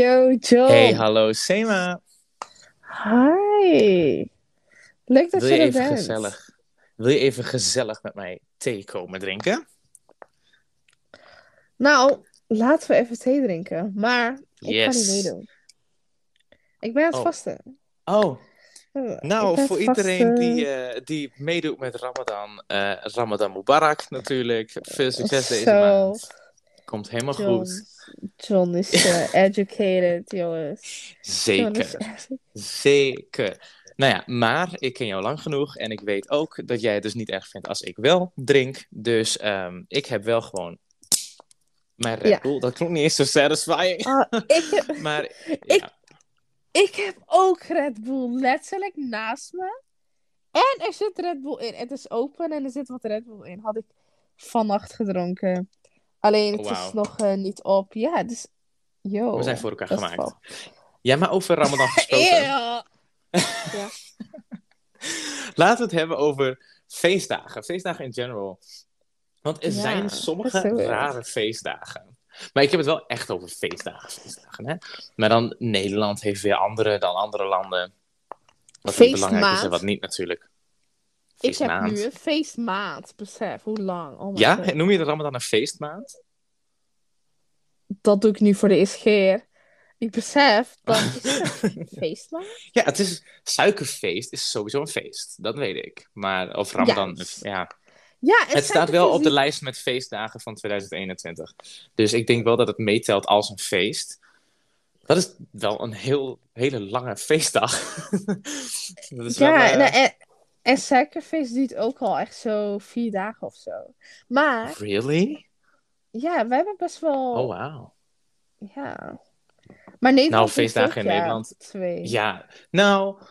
Yo, John. Hey, hallo Sema. Hi. Leuk dat Wil je, je er even bent. gezellig, wil je even gezellig met mij thee komen drinken? Nou, laten we even thee drinken. Maar ik ga niet meedoen. Ik ben aan het Oh. vasten. Oh, nou, voor iedereen vasten. die, eh, die meedoet met Ramadan, eh, Ramadan Mubarak natuurlijk. Veel succes deze maand. Komt helemaal John, goed. John is eh, educated, jongens. Is Zeker, zeker. Nou ja, maar ik ken jou lang genoeg en ik weet ook dat jij het dus niet erg vindt als ik wel drink. Dus ehm, ik heb wel gewoon mijn Red Ja. Bull. Dat klonk niet eens zo satisfying. Ah, ik, heb, Maar Ik- ik heb ook Red Bull letterlijk naast me. En er zit Red Bull in. Het is open en er zit wat Red Bull in. Had ik vannacht gedronken. Alleen het Oh, wauw. is nog eh, niet op. Ja, dus... Yo, We zijn voor elkaar gemaakt. Ja, maar over Ramadan gesproken. Eeuw. Laten we het hebben over feestdagen. Feestdagen in general. Want er Ja, zijn sommige rare feestdagen. Maar ik heb het wel echt over feestdagen. feestdagen hè? Maar dan Nederland heeft weer andere dan andere landen. Wat belangrijk is en wat niet natuurlijk. Ik heb nu een feestmaand. Besef, hoe lang? Oh Ja, God. noem je de Ramadan een feestmaand? Dat doe ik nu voor de eerste keer. Ik besef, dat het een feestmaand? Ja, het is suikerfeest is sowieso een feest. Dat weet ik. Maar of Ramadan, Juist. ja. Ja, Het staat wel op de lijst. met feestdagen van 2021. Dus ik denk wel dat het meetelt als een feest. Dat is wel een heel, hele lange feestdag. dat is wel, Ja, eh, nou, en, en suikerfeest duurt ook al echt zo vier dagen of zo. Maar Really? ja, wij hebben best wel. Oh, wauw. Ja. Maar Nederland Nou, feestdagen in Nederland. Twee. Ja, nou,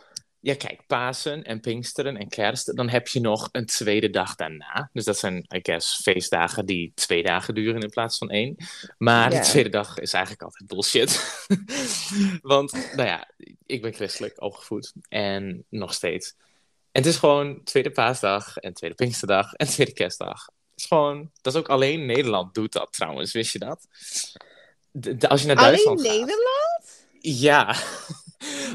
ja, kijk, Pasen en Pinksteren en Kerst, dan heb je nog een tweede dag daarna. Dus dat zijn, I guess, feestdagen die twee dagen duren in plaats van één. Maar de tweede dag is eigenlijk altijd bullshit. Want, nou ja, ik ben christelijk opgevoed en nog steeds. En het is gewoon tweede paasdag en tweede Pinksterdag en tweede kerstdag. Het is gewoon, dat is ook alleen Nederland doet dat trouwens, wist je dat? De- de- als je naar Alleen Duitsland gaat. Nederland? Ja.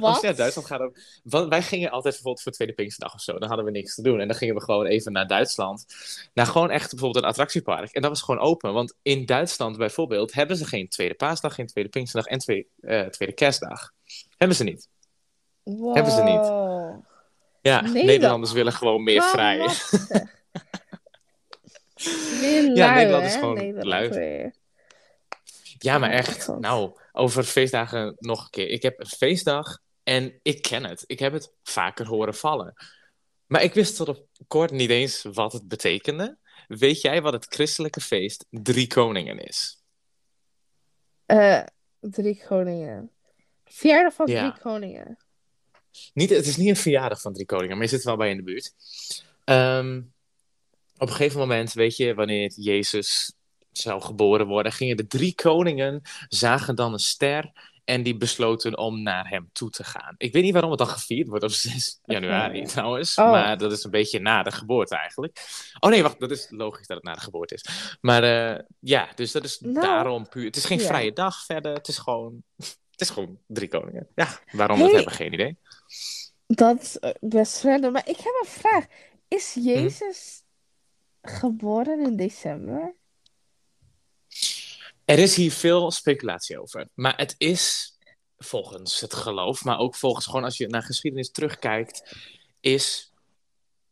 Als je naar Duitsland gaat, dan- want wij gingen altijd bijvoorbeeld voor Tweede Pinksterdag of zo. Dan hadden we niks te doen. En dan gingen we gewoon even naar Duitsland. Naar gewoon echt bijvoorbeeld een attractiepark. En dat was gewoon open. Want in Duitsland bijvoorbeeld hebben ze geen Tweede Paasdag, geen Tweede Pinksterdag en twee, eh, Tweede Kerstdag. Hebben ze niet. Hebben ze niet. Ja, Nederland. Nederlanders willen gewoon meer Wat vrij. lui, Ja, Nederland is gewoon Nederland lui. weer. Ja, maar echt. Nou, over feestdagen nog een keer. Ik heb een feestdag en ik ken het. Ik heb het vaker horen vallen. Maar ik wist tot op kort niet eens wat het betekende. Weet jij wat het christelijke feest Drie Koningen is? Eh, drie koningen. Verjaardag van Ja. drie koningen. Niet, het is niet een verjaardag van Drie Koningen, maar je zit wel bij in de buurt. Ehm, op een gegeven moment, weet je, wanneer Jezus zou geboren worden, gingen de drie koningen, zagen dan een ster en die besloten om naar hem toe te gaan. Ik weet niet waarom het dan gevierd wordt op 6 januari trouwens, Oh. maar dat is een beetje na de geboorte eigenlijk. Oh nee, wacht, dat is logisch dat het na de geboorte is. Maar eh, ja, dus dat is Nou, daarom puur. Het is geen vrije dag verder, het is gewoon, het is gewoon drie koningen. Ja, waarom Hey. dat hebben, geen idee. Dat is eh, best random. Maar ik heb een vraag. Is Hm? Jezus geboren in december? Er is hier veel speculatie over. Maar het is volgens het geloof, maar ook volgens gewoon als je naar geschiedenis terugkijkt, is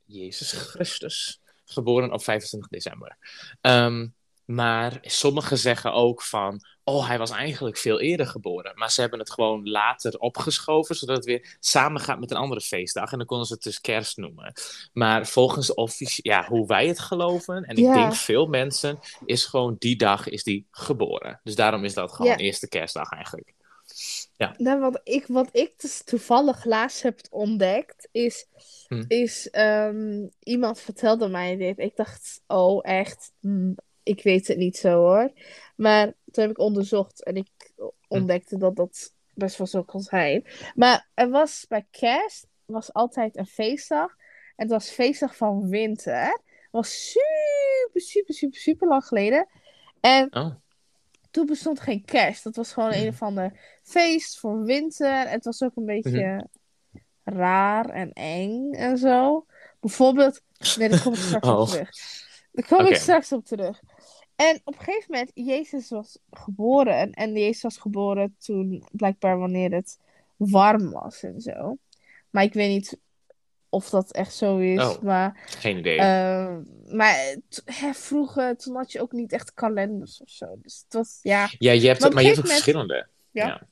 Jezus Christus geboren op 25 december. Ehm, maar sommigen zeggen ook van, oh, hij was eigenlijk veel eerder geboren. Maar ze hebben het gewoon later opgeschoven, zodat het weer samengaat met een andere feestdag. En dan konden ze het dus kerst noemen. Maar volgens officie- ja, hoe wij het geloven, en ik Ja. denk veel mensen, is gewoon die dag is die geboren. Dus daarom is dat gewoon Ja. eerste kerstdag eigenlijk. Nou, wat ik, wat ik dus toevallig laatst heb ontdekt, is, Hm. is ehm, iemand vertelde mij dit. Ik dacht, oh echt, Hm, ik weet het niet zo hoor. Maar toen heb ik onderzocht en ik ontdekte dat dat best wel zo kan zijn. Maar er was bij kerst, was altijd een feestdag. En het was feestdag van winter. Het was super, super, super, super lang geleden. En Oh, toen bestond geen kerst. Dat was gewoon een of ander feest voor winter. Het was ook een beetje raar en eng en zo. Bijvoorbeeld, nee, daar kom ik straks Oh. op terug. Daar kom ik straks op terug. En op een gegeven moment, Jezus was geboren. En Jezus was geboren toen, blijkbaar wanneer het warm was en zo. Maar ik weet niet of dat echt zo is. Oh. Maar, Geen idee. ehm, maar hè, vroeger, toen had je ook niet echt kalenders of zo. Dus het was, ja, ja, je hebt, maar maar je hebt ook verschillende. Ja. Je hebt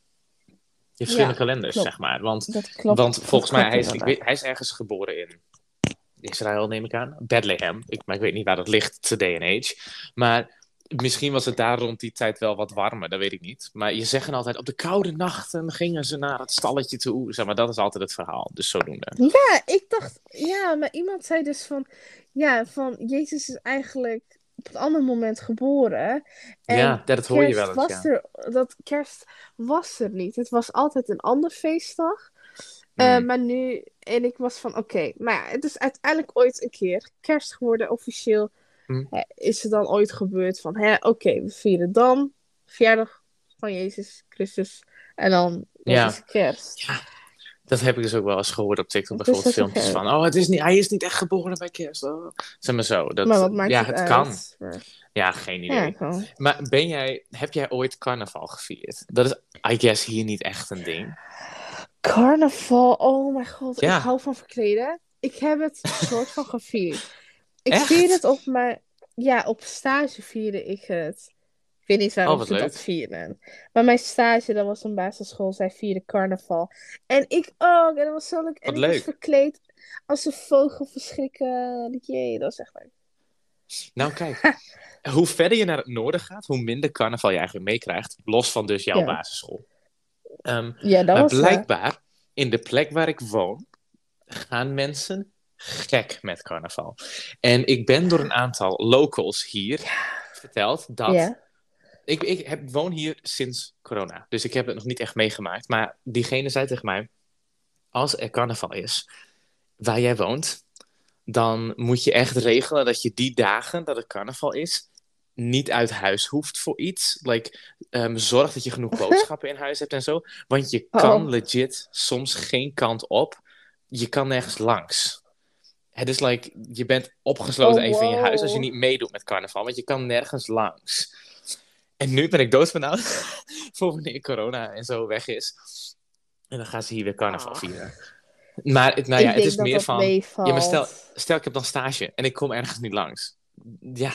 verschillende Ja, kalenders, klopt. zeg maar. Want, dat klopt. want Dat volgens mij, hij is, ik inderdaad. weet, hij is ergens geboren in Israël, neem ik aan. Bethlehem. Ik, maar ik weet niet waar dat ligt, today and age. Maar misschien was het daar rond die tijd wel wat warmer, dat weet ik niet. Maar je zeggen altijd, op de koude nachten gingen ze naar het stalletje toe. Zeg maar, dat is altijd het verhaal. Dus zodoende. Ja, ik dacht, ja, maar iemand zei dus van, ja, van Jezus is eigenlijk op een ander moment geboren. En ja, dat hoor je wel eens, was ja. er, dat kerst was er niet. Het was altijd een ander feestdag. Eh, Hmm. maar nu, en ik was van, oké, maar ja, het is uiteindelijk ooit een keer kerst geworden, officieel. Hè, is het dan ooit gebeurd van, oké, we vieren dan verjaardag van Jezus Christus. En dan Ja. is kerst. Ja, dat heb ik dus ook wel eens gehoord op TikTok. Het is Bijvoorbeeld filmpjes van, oh, het is niet, hij is niet echt geboren bij kerst. Oh. Zeg maar zo. Dat, maar wat maakt ja, het, het kan. Maar- Ja, geen idee. Ja. Maar ben jij, heb jij ooit carnaval gevierd? Dat is, I guess, hier niet echt een ding. Carnaval, oh mijn god, Ja. ik hou van verkleden. Ik heb het soort van gevierd. Ik Echt? vierde het op mijn, ja, op stage vierde ik het. Ik weet niet waarom Oh, ze leuk. dat vieren. Maar mijn stage, dat was een basisschool, zij vierden carnaval. En ik ook, en dat was zo leuk. En Wat ik was leuk. verkleed als een vogel verschrikken. Jee, dat was echt leuk. Nou, kijk. hoe verder je naar het noorden gaat, hoe minder carnaval je eigenlijk meekrijgt. Los van dus jouw Ja. basisschool. Ehm, Ja, dat maar was waar. blijkbaar, in de plek waar ik woon, gaan mensen gek met carnaval. En ik ben door een aantal locals hier verteld dat... Ik, ik heb, woon hier sinds corona, dus ik heb het nog niet echt meegemaakt. Maar diegene zei tegen mij, als er carnaval is waar jij woont, dan moet je echt regelen dat je die dagen dat het carnaval is, niet uit huis hoeft voor iets. Like, ehm, zorg dat je genoeg boodschappen in huis hebt en zo. Want je kan Oh. legit soms geen kant op. Je kan nergens langs. Het is like, je bent opgesloten Oh, even in je huis als je niet meedoet met carnaval, want je kan nergens langs. En nu ben ik doodbenauwd voor wanneer corona en zo weg is. En dan gaan ze hier weer carnaval Ah. vieren. Maar het- nou ja, het is meer van... meevalt. Ja, maar stel, stel ik heb dan stage en ik kom ergens niet langs. Ja.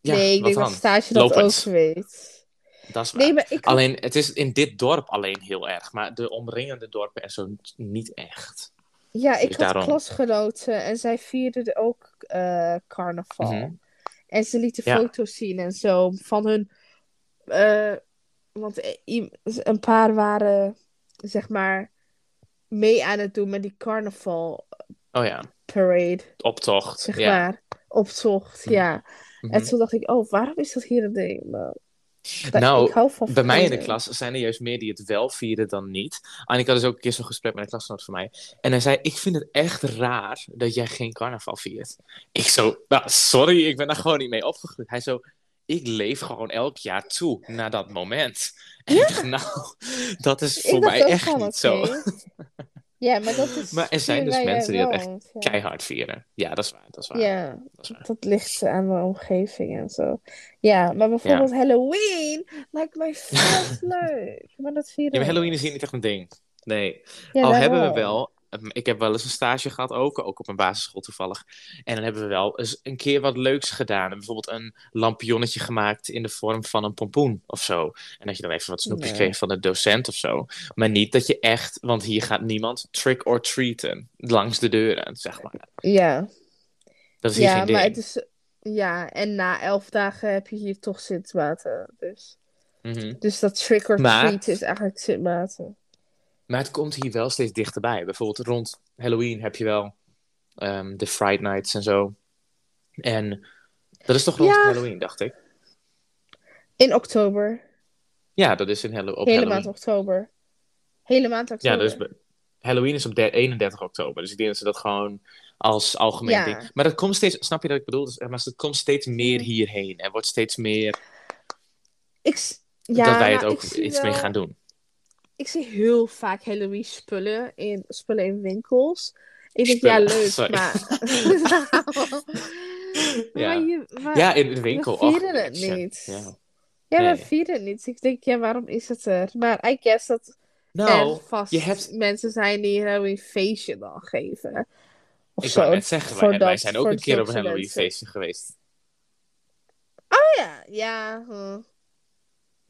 Ja, nee, ik denk dat stage dat Lopend. ook weet. Dat is waar. Nee, maar ik Alleen, het is in dit dorp alleen heel erg. Maar de omringende dorpen en zo niet echt. Ja, ik Dus had daarom. klasgenoten en zij vierden ook eh, carnaval. Mhm. En ze lieten Ja. foto's zien en zo van hun. eh, want eh, i- een paar waren, zeg maar, mee aan het doen met die carnaval Oh ja, parade, optocht. zeg ja. maar. Optocht, Mhm. ja. Mhm. En toen dacht ik, oh, waarom is dat hier een ding? Dat- Nou, Bij mij in de klas zijn er juist meer die het wel vieren dan niet. En ik had dus ook een keer zo'n gesprek met een klasgenoot van mij. En hij zei, ik vind het echt raar dat jij geen carnaval viert. Ik zo, nou, sorry, ik ben daar gewoon niet mee opgegroeid. Hij zo, ik leef gewoon elk jaar toe naar dat moment. En ik dacht, nou, dat is voor mij echt niet zo. Ja, maar dat is. Maar er zijn dus mensen die dat echt woont, ja. Keihard vieren. Ja, dat is waar, dat is waar. Ja, Dat is waar. dat ligt aan de omgeving en zo. Ja, maar bijvoorbeeld Halloween lijkt mij vet leuk. Maar dat vieren Ja, maar Halloween is hier niet echt een ding. Nee. Ja, Al hebben we wel, ik heb wel eens een stage gehad ook, ook op een basisschool toevallig. En dan hebben we wel eens een keer wat leuks gedaan. Bijvoorbeeld een lampionnetje gemaakt in de vorm van een pompoen of zo. En dat je dan even wat snoepjes Nee. kreeg van de docent of zo. Maar niet dat je echt, want hier gaat niemand trick or treaten langs de deuren, zeg maar. Ja, Dat is hier ja geen ding. maar het is. Ja, en na elf dagen heb je hier toch Sint-Maarten. Dus, Mhm. dus dat trick or Maar- treat is eigenlijk Sint-Maarten. Maar het komt hier wel steeds dichterbij. Bijvoorbeeld rond Halloween heb je wel ehm, de Fright Nights en zo. En dat is toch rond Ja. Halloween, dacht ik. In oktober. Ja, dat is in Hallo op Hele Halloween. maand oktober. Hele maand Ja, oktober. dus be- Halloween is op de- 31 oktober. Dus ik denk dat ze dat gewoon als algemeen Ja. ding... Maar dat komt steeds... Snap je dat ik bedoel? Dus, eh, maar het komt steeds meer Ja. hierheen. En wordt steeds meer Ik, ja, dat wij het nou, ook iets mee wel- gaan doen. Ik zie heel vaak Halloween spullen in, spullen in winkels. Ik denk, Spullen, ja, leuk, sorry. maar... Ja. maar, je, maar Ja, in de winkel. we Och, vieren het shit. niet. Ja. Ja, we Nee. vieren het niet. Ik denk, ja, waarom is het er? Maar I guess dat Nou, er vast je hebt... mensen zijn die een Halloween feestje dan geven. Of Ik zo. wou net zeggen, voor wij, wij dat- zijn ook een keer op een Halloween feestje geweest. Oh ja, ja. hm.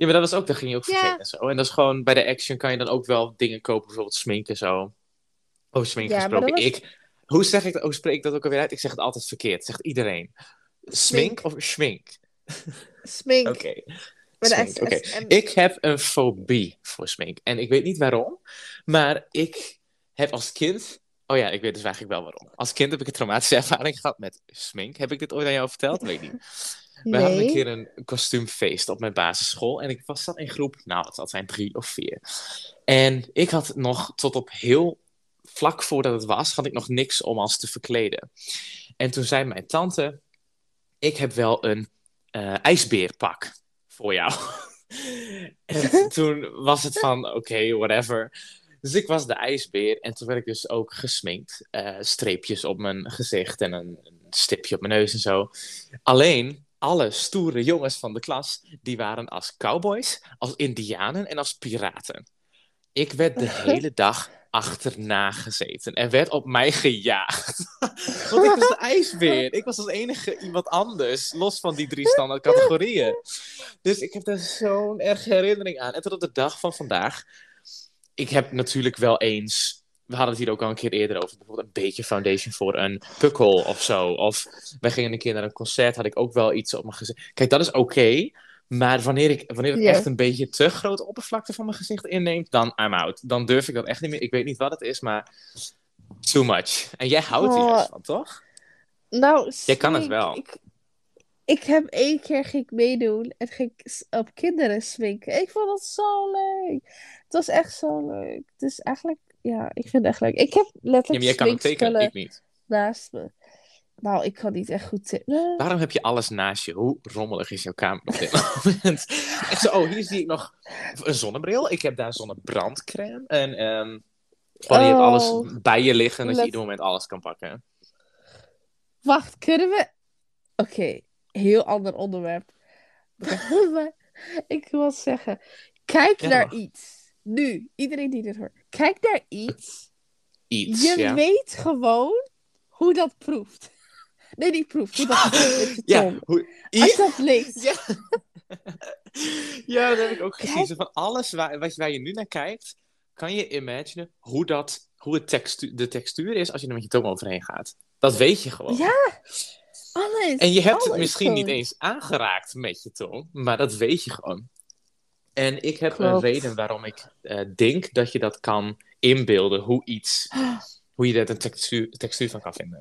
Ja, maar dat was ook, daar ging je ook Ja. vergeten en zo. En dat is gewoon, bij de Action kan je dan ook wel dingen kopen, bijvoorbeeld smink en zo. Over smink Ja, maar gesproken. dat was- Ik, hoe zeg ik dat, hoe spreek ik dat ook alweer uit? Ik zeg het altijd verkeerd, zegt iedereen. Smink Smink. of schmink? Smink. Oké. Smink, en- Ik heb een fobie voor smink. En ik weet niet waarom, maar ik heb als kind... Oh ja, ik weet dus eigenlijk wel waarom. Als kind heb ik een traumatische ervaring gehad met smink. Heb ik dit ooit aan jou verteld? Weet ik We hadden een keer een kostuumfeest op mijn basisschool. En ik was zat in groep, nou, het zijn drie of vier. En ik had nog tot op heel vlak voordat het was, had ik nog niks om als te verkleden. En toen zei mijn tante: Ik heb wel een eh, ijsbeerpak voor jou. en toen was het van: Oké, whatever. Dus ik was de ijsbeer en toen werd ik dus ook gesminkt. Eh, streepjes op mijn gezicht en een, een stipje op mijn neus en zo. Alleen, alle stoere jongens van de klas, die waren als cowboys, als indianen en als piraten. Ik werd de hele dag achterna gezeten en werd op mij gejaagd. Want ik was de ijsbeer. Ik was als enige iemand anders, los van die drie standaard categorieën. Dus ik heb daar zo'n erge herinnering aan. En tot op de dag van vandaag, ik heb natuurlijk wel eens we hadden het hier ook al een keer eerder over. Bijvoorbeeld een beetje foundation voor een pukkel of zo. Of wij gingen een keer naar een concert, had ik ook wel iets op mijn gezicht. Kijk, dat is oké. maar wanneer, ik, wanneer het echt een beetje te grote oppervlakte van mijn gezicht inneemt, dan I'm out. Dan durf ik dat echt niet meer. Ik weet niet wat het is, maar too much. En jij houdt hier Oh. van, toch? Nou, Jij kan het wel. Ik, ik heb één keer ging ik meedoen en ging op kinderen sminken. Ik vond dat zo leuk. Het was echt zo leuk. Dus eigenlijk, ja, ik vind het echt leuk. Ik heb Ja, letterlijk maar jij kan ook tekenen, sminkspullen ik niet. naast me. Nou, ik kan niet echt goed tekenen. Waarom heb je alles naast je? Hoe rommelig is jouw kamer op dit moment? Echt zo, oh, hier zie ik nog een zonnebril. Ik heb daar zonnebrandcrème. En ehm gewoon je hebt Oh. alles bij je liggen, dat je ieder moment alles kan pakken. Wacht, kunnen we... Oké, heel ander onderwerp. Ik wil zeggen, kijk Ja, naar iets. Nu, iedereen die dit hoort. Kijk naar iets. Iets, Je ja. weet gewoon hoe dat proeft. Nee, niet proeft. Hoe dat proeft Ja, hoe... Als je dat leest. Ja. ja, dat heb ik ook gezien. Zo van alles waar, je nu naar kijkt, kan je imaginen hoe, dat, hoe het textu de textuur is als je er met je tong overheen gaat. Dat weet je gewoon. Ja, alles. En je hebt het misschien niet eens aangeraakt met je tong, maar dat weet je gewoon. En ik heb een reden waarom ik eh, denk dat je dat kan inbeelden, hoe iets, hoe je er een textuur, textuur van kan vinden.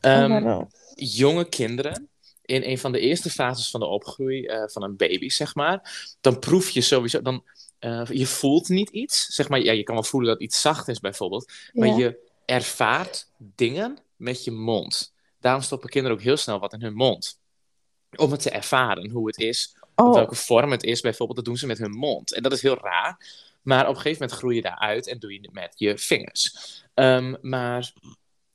Oh, Ehm, jonge kinderen, in een van de eerste fases van de opgroei eh, van een baby, zeg maar, dan proef je sowieso, dan, eh, je voelt niet iets. Zeg maar, ja, je kan wel voelen dat iets zacht is bijvoorbeeld, maar Ja. je ervaart dingen met je mond. Daarom stoppen kinderen ook heel snel wat in hun mond. Om het te ervaren, hoe het is, Oh, welke vorm het is bijvoorbeeld, dat doen ze met hun mond. En dat is heel raar, maar op een gegeven moment groei je daaruit en doe je het met je vingers. Ehm, maar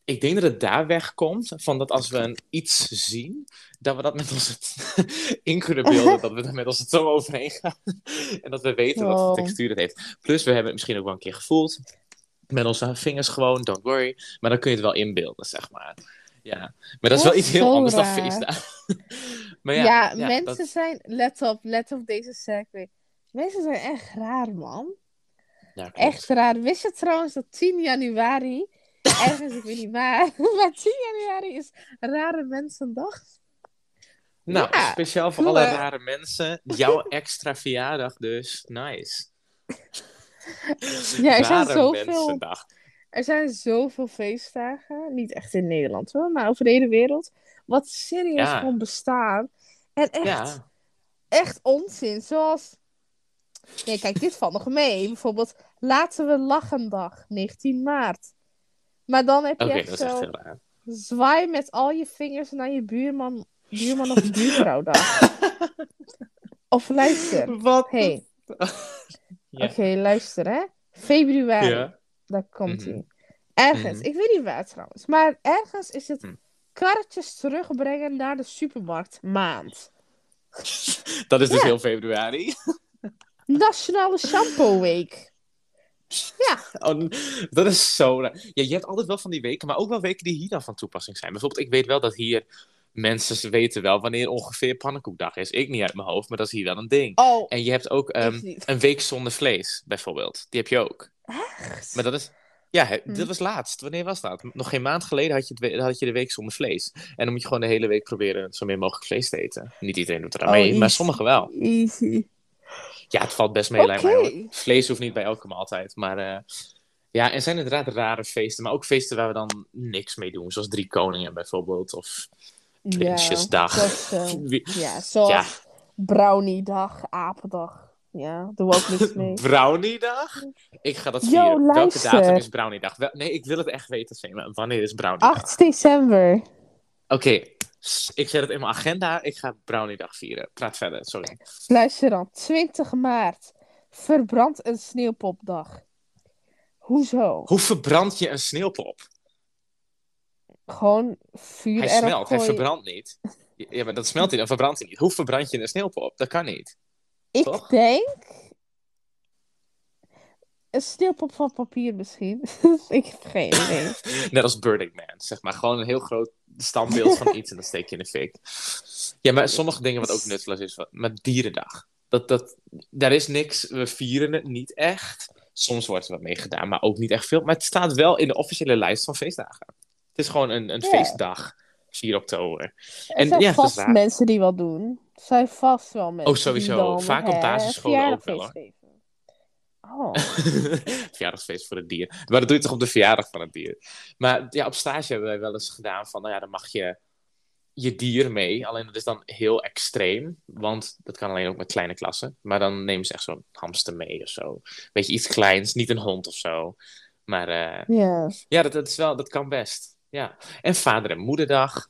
ik denk dat het daar wegkomt, van dat als we een iets zien, dat we dat met onze in kunnen beelden, dat we er met onze tong overheen gaan. en dat we weten wat voor textuur het heeft. Plus, we hebben het misschien ook wel een keer gevoeld. Met onze vingers gewoon, don't worry. Maar dan kun je het wel inbeelden, zeg maar. Ja, maar dat is wel iets heel anders dan feestdagen. maar ja, ja, mensen dat- zijn... Let op, let op deze segway. Mensen zijn echt raar, man. ja. Echt raar. Wist je trouwens dat 10 januari... Ergens, ik weet niet waar. Maar 10 januari is Rare Mensendag. Nou, speciaal voor cool, alle hè? rare mensen. Jouw extra verjaardag dus. Nice. Ja, er zijn Rare zoveel... Mensendag. Er zijn zoveel feestdagen. Niet echt in Nederland hoor, maar over de hele wereld. Wat serieus Ja. gewoon bestaan. En echt, Ja, echt onzin. Zoals. Nee, kijk, dit valt nog mee. Bijvoorbeeld, laten we lachen dag, 19 maart. Maar dan heb je echt zo. Zwaai met al je vingers naar je buurman, buurman of buurvrouw dag. Of luister. Wat? Hey. Ja. Oké, luister hè. Februari. Daar komt Mhm. hij. Ergens, Mhm. ik weet niet waar trouwens, maar ergens is het Hm. karretjes terugbrengen naar de supermarkt maand. Dat is dus Ja. heel februari. Nationale Shampoo Week. Ja, Oh, dat is zo raar. Ja, je hebt altijd wel van die weken, maar ook wel weken die hier dan van toepassing zijn. Bijvoorbeeld, ik weet wel dat hier mensen weten wel wanneer ongeveer pannenkoekdag is. Ik niet uit mijn hoofd, maar dat is hier wel een ding. oh, En je hebt ook ehm, een week zonder vlees, bijvoorbeeld. Die heb je ook. Echt? Maar dat is... Ja, Hm. dat was laatst. Wanneer was dat? Nog geen maand geleden had je, het had je de week zonder vlees. En dan moet je gewoon de hele week proberen zo min mogelijk vlees te eten. Niet iedereen doet er aan Oh, mee, maar sommigen wel. Easy. Ja, het valt best mee, lijkt mij. Vlees hoeft niet bij elke maaltijd. Maar eh, ja, er zijn inderdaad rare feesten. Maar ook feesten waar we dan niks mee doen. Zoals Drie Koningen bijvoorbeeld. Of Prinsjesdag. Ja, dat, eh, ja, zoals Ja. Brownie-dag, apendag. Ja, doen we ook niks mee. Browniedag? Ik ga dat Yo, vieren. Welke datum is Browniedag? Wel, nee, ik wil het echt weten, Sema. Wanneer is Browniedag? 8 december. Oké, ik zet het in mijn agenda. Ik ga Browniedag vieren. Praat verder, sorry. Luister dan, 20 maart. Verbrand een sneeuwpopdag. Hoezo? Hoe verbrand je een sneeuwpop? Gewoon vuur Hij smelt, hij verbrandt niet. Ja, maar dat smelt hij, dan verbrandt hij niet. Hoe verbrand je een sneeuwpop? Dat kan niet. Ik toch? denk... Een sneeuwpop van papier misschien. ik heb geen idee. Net als Burning Man, zeg maar. Gewoon een heel groot standbeeld van iets en dat steek je in de fik. Ja, maar sommige dingen wat ook nutteloos is, maar dierendag. Dat, dat, daar is niks, we vieren het niet echt. Soms wordt er wat mee gedaan, maar ook niet echt veel. Maar het staat wel in de officiële lijst van feestdagen. Het is gewoon een, een Ja. feestdag, 4 oktober. Er zijn ja, vast mensen die wat doen. Er zijn vast wel mensen Oh, sowieso. die dan, Vaak op basisscholen ook wel. Oh. Verjaardagsfeest voor het dier. Maar dat doe je toch op de verjaardag van het dier. Maar ja, op stage hebben wij wel eens gedaan van, nou ja, dan mag je je dier mee. Alleen dat is dan heel extreem, want dat kan alleen ook met kleine klassen. Maar dan nemen ze echt zo'n hamster mee of zo. Beetje iets kleins, niet een hond of zo. Maar Ja. ja, dat, dat, is wel, dat kan best. Ja. En vader- en moederdag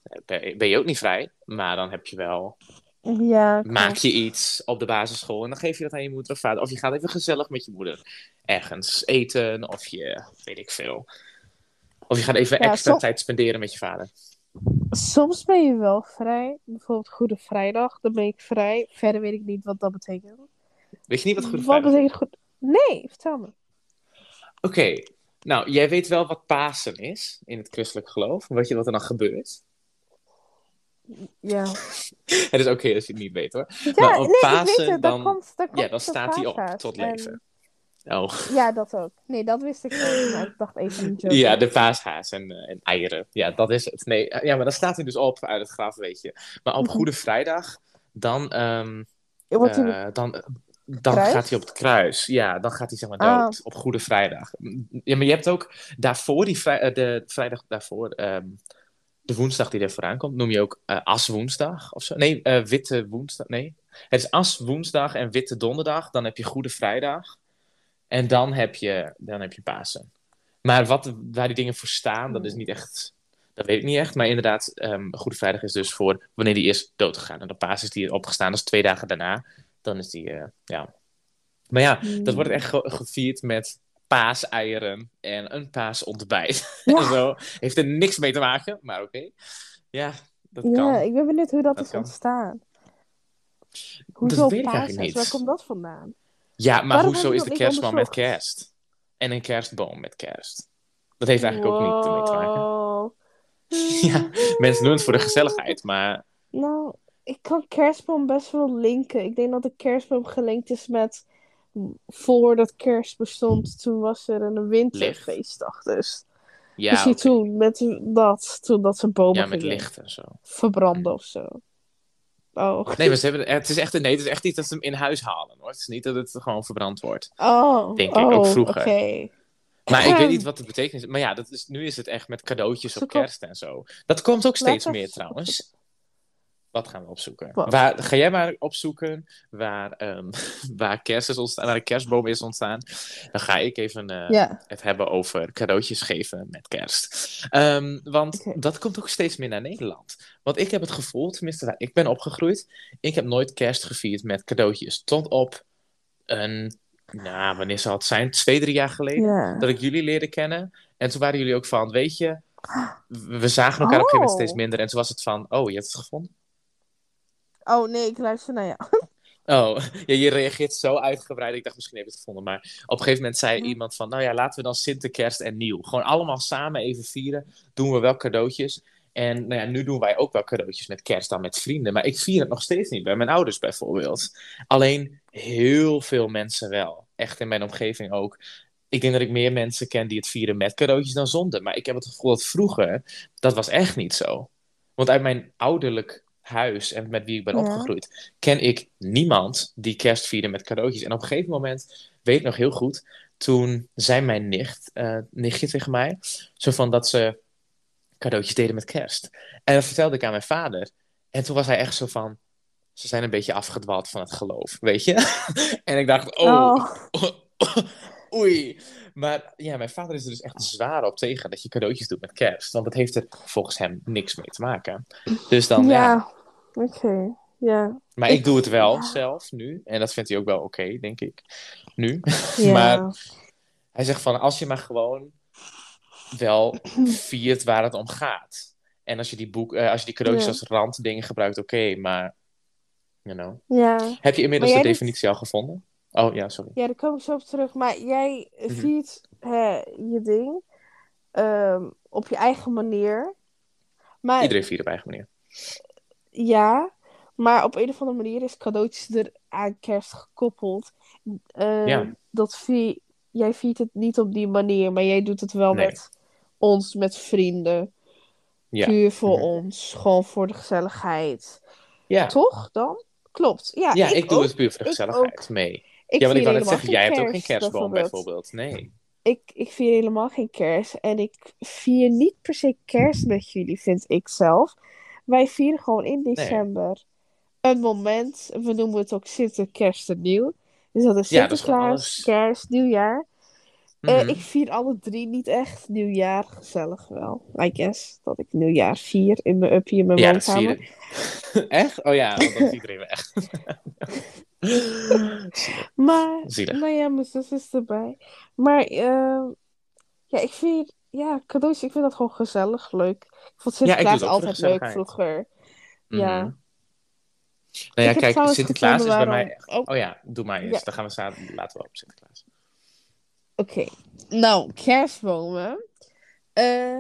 ben je ook niet vrij. Maar dan heb je wel Ja, maak je iets op de basisschool en dan geef je dat aan je moeder of vader. Of je gaat even gezellig met je moeder ergens eten, of je, weet ik veel. Of je gaat even Ja, extra som- tijd spenderen met je vader. Soms ben je wel vrij. Bijvoorbeeld Goede Vrijdag, dan ben ik vrij. Verder weet ik niet wat dat betekent. Weet je niet wat goede vrijdag is? betekent goed? Nee, vertel me. Oké, nou, jij weet wel wat Pasen is in het christelijk geloof. Weet je wat er dan gebeurt? Ja, Het is oké als je het niet weet hoor. ja Maar op nee, ik Pasen weet het. dan- komt, komt Ja, dan staat hij op tot En- leven. Oh. Ja, dat ook. Nee, dat wist ik ook. Maar ik dacht even een joke. Ja, de paashaas en, eh, en eieren. Ja, dat is het. Nee, eh, ja, maar dan staat hij dus op uit het graf, weet je. Maar op Mhm. Goede Vrijdag, dan, hij- eh, dan, dan Kruis? gaat hij op het kruis. Ja, dan gaat hij zeg maar Ah. dood. Op Goede Vrijdag. Ja, maar je hebt ook daarvoor, die vrij, eh, de vrijdag daarvoor, ehm, de woensdag die er vooraan komt, noem je ook eh Aswoensdag of zo. Nee, eh, Witte Woensdag. Nee, het is Aswoensdag en Witte Donderdag. Dan heb je Goede Vrijdag. En dan heb je, dan heb je Pasen. Maar wat, waar die dingen voor staan, dat is niet echt. Dat weet ik niet echt. Maar inderdaad, ehm, Goede Vrijdag is dus voor wanneer die is doodgegaan. En de Pasen is die opgestaan, dat is twee dagen daarna. Dan is die, eh, ja. Maar ja, dat wordt echt ge- gevierd met paaseieren en een paasontbijt. Ja. en zo. Heeft er niks mee te maken, maar oké. Ja, dat Ja, kan. ik ben benieuwd hoe dat, Dat is kan. ontstaan. Hoezo weet ik eigenlijk paashaas? niet. Waar komt dat vandaan? Ja, maar Waarom hoezo is de dat kerstman met kerst? En een kerstboom met kerst? Dat heeft eigenlijk ook niet mee te maken. Ja, mensen doen het voor de gezelligheid, maar Nou, ik kan kerstboom best wel linken. Ik denk dat de kerstboom gelinkt is met voordat kerst bestond, toen was er een winterfeestdag. Dus ja, toen met dat, toen dat ze bomen ja met licht en zo. verbranden of zo. Oh. Nee, maar ze hebben, het, is echt, nee, het is echt iets dat ze hem in huis halen. Hoor. Het is niet dat het gewoon verbrand wordt. Oh, Denk ik, oh, ook vroeger. oké. Maar ik weet niet wat het betekent. Maar ja, dat is, nu is het echt met cadeautjes op kerst en zo. Dat komt ook steeds meer trouwens. Wat gaan we opzoeken? Wat? Waar, ga jij maar opzoeken waar, ehm, waar, kerst is ontstaan, waar een kerstboom is ontstaan. Dan ga ik even eh, het hebben over cadeautjes geven met kerst. Ehm, want dat komt ook steeds meer naar Nederland. Want ik heb het gevoel, tenminste waar ik ben opgegroeid, ik heb nooit kerst gevierd met cadeautjes. Tot op een, nou, wanneer zal het zijn? Twee, drie jaar geleden dat ik jullie leerde kennen. En toen waren jullie ook van, weet je, we we zagen elkaar op een gegeven moment Oh. steeds minder. En toen was het van, oh, je hebt het gevonden? Oh nee, ik luister naar jou. Oh, ja, je reageert zo uitgebreid. Ik dacht, misschien heb je het gevonden. Maar op een gegeven moment zei Ja. iemand van, nou ja, laten we dan Sinterkerst en Nieuw. Gewoon allemaal samen even vieren. Doen we wel cadeautjes. En nou ja, nu doen wij ook wel cadeautjes met kerst dan met vrienden. Maar ik vier het nog steeds niet bij mijn ouders bijvoorbeeld. Alleen heel veel mensen wel. Echt in mijn omgeving ook. Ik denk dat ik meer mensen ken die het vieren met cadeautjes dan zonder. Maar ik heb het gevoel dat vroeger, dat was echt niet zo. Want uit mijn ouderlijk huis en met wie ik ben Ja. opgegroeid, ken ik niemand die kerst vierde met cadeautjes. En op een gegeven moment, weet ik nog heel goed, toen zei mijn nicht, eh, nichtje tegen mij, zo van dat ze cadeautjes deden met kerst. En dat vertelde ik aan mijn vader. En toen was hij echt zo van, ze zijn een beetje afgedwaald van het geloof, weet je? en ik dacht, oh, oei. Maar ja, mijn vader is er dus echt zwaar op tegen dat je cadeautjes doet met kerst. Want dat heeft er volgens hem niks mee te maken. Dus dan, ja. ja. Oké. Ja. Maar ik, Ik- doe het wel ja. zelf nu. En dat vindt hij ook wel oké, denk ik. Nu. Ja. Maar hij zegt van, als je maar gewoon wel viert waar het om gaat. En als je die, boek, eh, als je die cadeautjes als randdingen gebruikt, oké. maar, you know. ja. Heb je inmiddels de definitie al gevonden? Oh, ja, sorry. Ja, daar kom ik zo op terug. Maar jij Mhm. viert hè, je ding ehm, op je eigen manier. Maar Iedereen viert op eigen manier. ja, maar op een of andere manier is cadeautjes er aan kerst gekoppeld. Ehm, Ja. Dat vier, jij viert het niet op die manier, maar jij doet het wel Nee. met ons, met vrienden. Ja. Puur voor Mhm. ons, gewoon voor de gezelligheid. Ja, Toch dan? Klopt. Ja, ja ik, doe ook. het puur voor de gezelligheid ook. mee. Ik ja, want ik wou net zeggen, jij hebt ook geen kerst, kerstboom bijvoorbeeld. Nee. ik, ik vier helemaal geen kerst. En ik vier niet per se kerst met jullie, vind ik zelf. Wij vieren gewoon in december een moment. We noemen het ook Sinterkerst en Nieuw. Dus dat is Ja, dat is gewoon Sinterklaas, alles. kerst, nieuwjaar. Eh, Mhm. ik vier alle drie niet echt. Nieuwjaar, gezellig wel. I guess dat ik nieuwjaar vier in mijn uppie in mijn Ja, woonkamer. Echt? Oh ja, dat is iedereen weg. Maar, Zielig. nou ja, mijn zus is erbij. Maar, ehm, ja, ik vind, ja, cadeautjes, ik vind dat gewoon gezellig, leuk. Ik vond Ja, ik doe Sinterklaas altijd leuk vroeger. Ja. Mhm. Nou ja, Ik kijk, Sinterklaas is bij mij... Oh, ja, doe maar. Ja. Dan gaan we samen... Laten we op Sinterklaas. Oké. Nou, kerstbomen. Eh,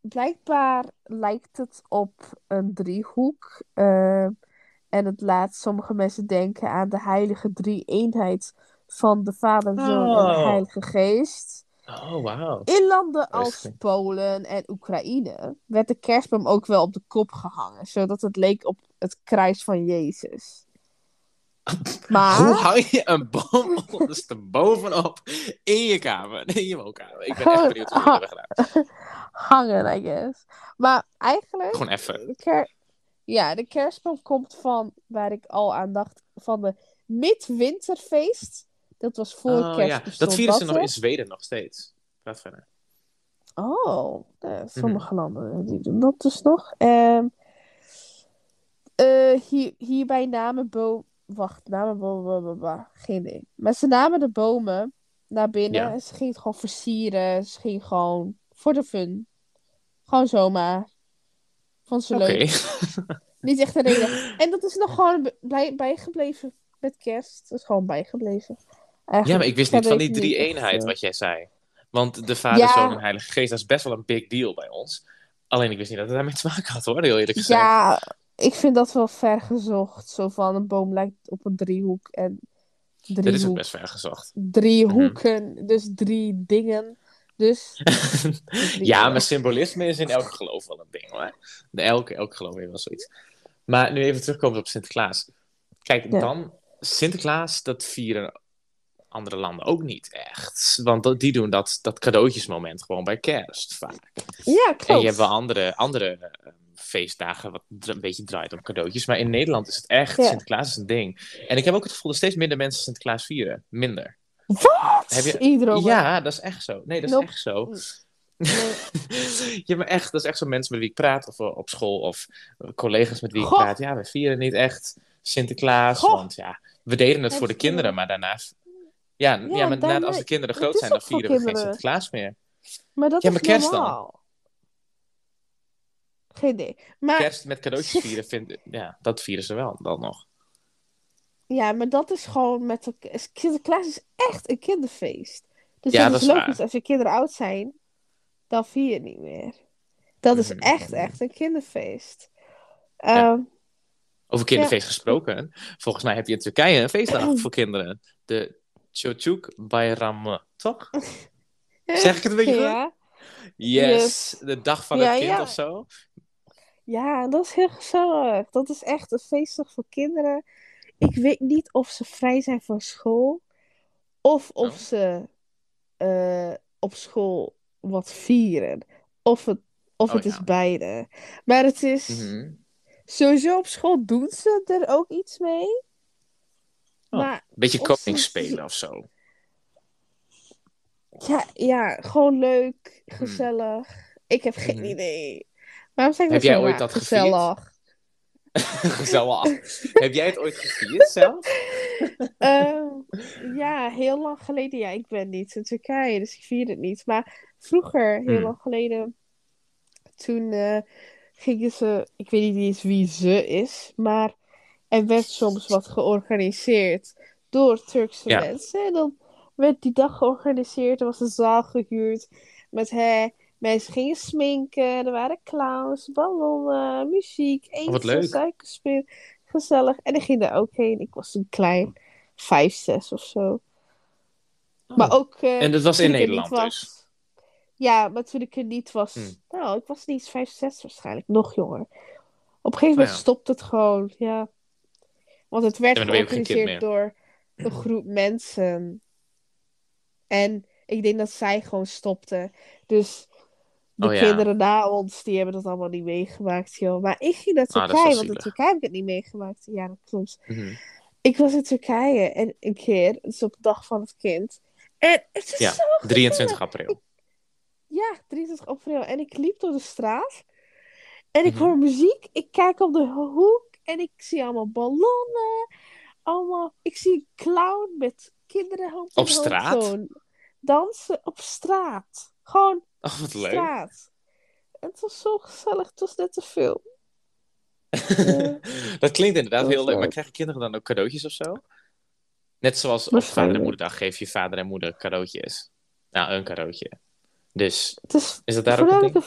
blijkbaar lijkt het op een driehoek. eh, en het laat sommige mensen denken aan de heilige drie-eenheid van de Vader, Zoon en de Oh. Heilige Geest. Oh, wauw. In landen als. Polen en Oekraïne werd de kerstboom ook wel op de kop gehangen, zodat het leek op het kruis van Jezus. Maar, Hoe hang je een boom onderstebovenop in je kamer? In je woonkamer. Ik ben echt benieuwd hoe je dat hebben gedaan. hangen, I guess. Maar eigenlijk, Gewoon even. ker- ja, de kerstboom komt van, waar ik al aan dacht, van de Midwinterfeest. Dat was voor Oh kerst ja, dat vieren ze nog in. Zweden nog steeds. Praat verder. Oh, eh, sommige Mhm. landen die doen dat dus nog. Ehm eh, hier, hierbij namen boom... Wacht, namen bomen... Geen idee. Maar ze namen de bomen naar binnen Ja. en ze gingen het gewoon versieren. Ze gingen gewoon voor de fun. Gewoon zomaar. Vond ze leuk. Niet echt een reden. En dat is nog gewoon b- blij, bijgebleven met kerst. Dat is gewoon bijgebleven. Ja, Eigenlijk maar ik wist niet van die drie eenheid eh, wat jij zei. Want de Vader, Ja. Zoon en Heilige Geest, dat is best wel een big deal bij ons. Alleen ik wist niet dat het daarmee te maken had hoor, heel eerlijk gezegd. Ja, ik vind dat wel ver gezocht. Zo van een boom lijkt op een driehoek en Dit is ook driehoek. best ver gezocht. Drie hoeken, dus drie dingen. Dus drie ja, maar symbolisme is in elk geloof wel een ding hoor. Elk, elk geloof heeft wel zoiets. Maar nu even terugkomen op Sinterklaas. Kijk, Ja. dan Sinterklaas, dat vieren andere landen ook niet echt. Want die doen dat, dat cadeautjesmoment gewoon bij kerst vaak. Ja, En klopt. je hebt wel andere, andere eh, feestdagen wat een beetje draait om cadeautjes. Maar in Nederland is het echt, Ja. Sinterklaas is een ding. En ik heb ook het gevoel dat steeds minder mensen Sinterklaas vieren. Minder. Wat? Heb je- Iedereen. Ja, dat is echt zo. Nee, dat is Nope. echt zo. Nee. ja, maar echt, dat is echt zo mensen met wie ik praat, of eh, op school, of eh, collega's met wie ik Goh. praat. Ja, we vieren niet echt Sinterklaas, Goh. want ja, we deden het Heb voor de kinderen, maar daarna... Ja, ja, Ja, maar als de kinderen groot is zijn, dan vieren we geen. Sinterklaas meer. Maar dat Ja, is maar kerst dan? normaal. Geen idee. Maar, Kerst met cadeautjes vieren, vind, ja, dat vieren ze wel dan nog. ja, maar dat is gewoon met... Sinterklaas is echt een kinderfeest. Dus Ja, dat, dat is is logisch. waar. Als je kinderen oud zijn, dan vier je niet meer. Dat is Mhm. echt, echt een kinderfeest. Ja. Ehm, Over kinderfeest gesproken. Volgens mij heb je in Turkije een feestdag voor kinderen. De Çocuk Bayramı, toch? Zeg ik het een beetje? Ja. Yes, Yes. de dag van het kind of zo. Ja, dat is heel gezellig. Dat is echt een feestdag voor kinderen. Ik weet niet of ze vrij zijn van school. Of of Oh. ze eh, op school wat vieren. Of het, of Oh, het ja. is beide. Maar het is... Mhm. Sowieso op school doen ze er ook iets mee. Oh. Maar Beetje Of ze- koning spelen of zo. ja, ja, gewoon leuk, gezellig. Ik heb geen Mhm. idee. Waarom zeg ik Heb dat jij zo ooit raar? dat gevierd? gezellig? Gezellig. Heb jij het ooit gevierd zelf? Ehm, ja, heel lang geleden. Ja, ik ben niet in Turkije, dus ik vier het niet. Maar vroeger, heel Hmm. lang geleden, toen eh, gingen ze, ik weet niet eens wie ze is, maar er werd soms wat georganiseerd door Turkse Ja. mensen. En dan werd die dag georganiseerd, er was een zaal gehuurd met hè, mensen gingen sminken, er waren clowns, ballonnen, muziek, eten, Oh, leuk. suikerspin, gezellig. En ik ging daar ook heen. Ik was een klein vijf, zes of zo. Maar ook. eh, Oh. En dat was in er Nederland dus? was. Ja, maar toen ik er niet was. Hmm. Nou, ik was niet eens vijf, zes waarschijnlijk. Nog jonger. Op een gegeven Oh moment ja. stopte het gewoon. Ja. Want het werd georganiseerd door een groep mensen. En ik denk dat zij gewoon stopten. Dus de Oh ja. kinderen na ons, die hebben dat allemaal niet meegemaakt, joh. Maar ik ging naar Ah, Turkije, want in. Turkije heb ik het niet meegemaakt. Ja, dat klopt. Mhm. Ik was in Turkije en een keer, dus op de dag van het kind. En het is Ja, zo 23 april. Ja, 23 april. En ik liep door de straat. En ik Mhm. hoor muziek. Ik kijk op de hoek. En ik zie allemaal ballonnen. Allemaal... Ik zie een clown met kinderen Op straat? dansen op straat. Gewoon Oh, wat leuk. straat. En het was zo gezellig. Het was net te veel. Dat klinkt inderdaad Dat heel leuk. Maar krijgen kinderen dan ook cadeautjes of zo? Net zoals op Vader en. Moederdag geef je vader en moeder cadeautjes. Nou, een cadeautje. Dus, is is dat daar ook een ding?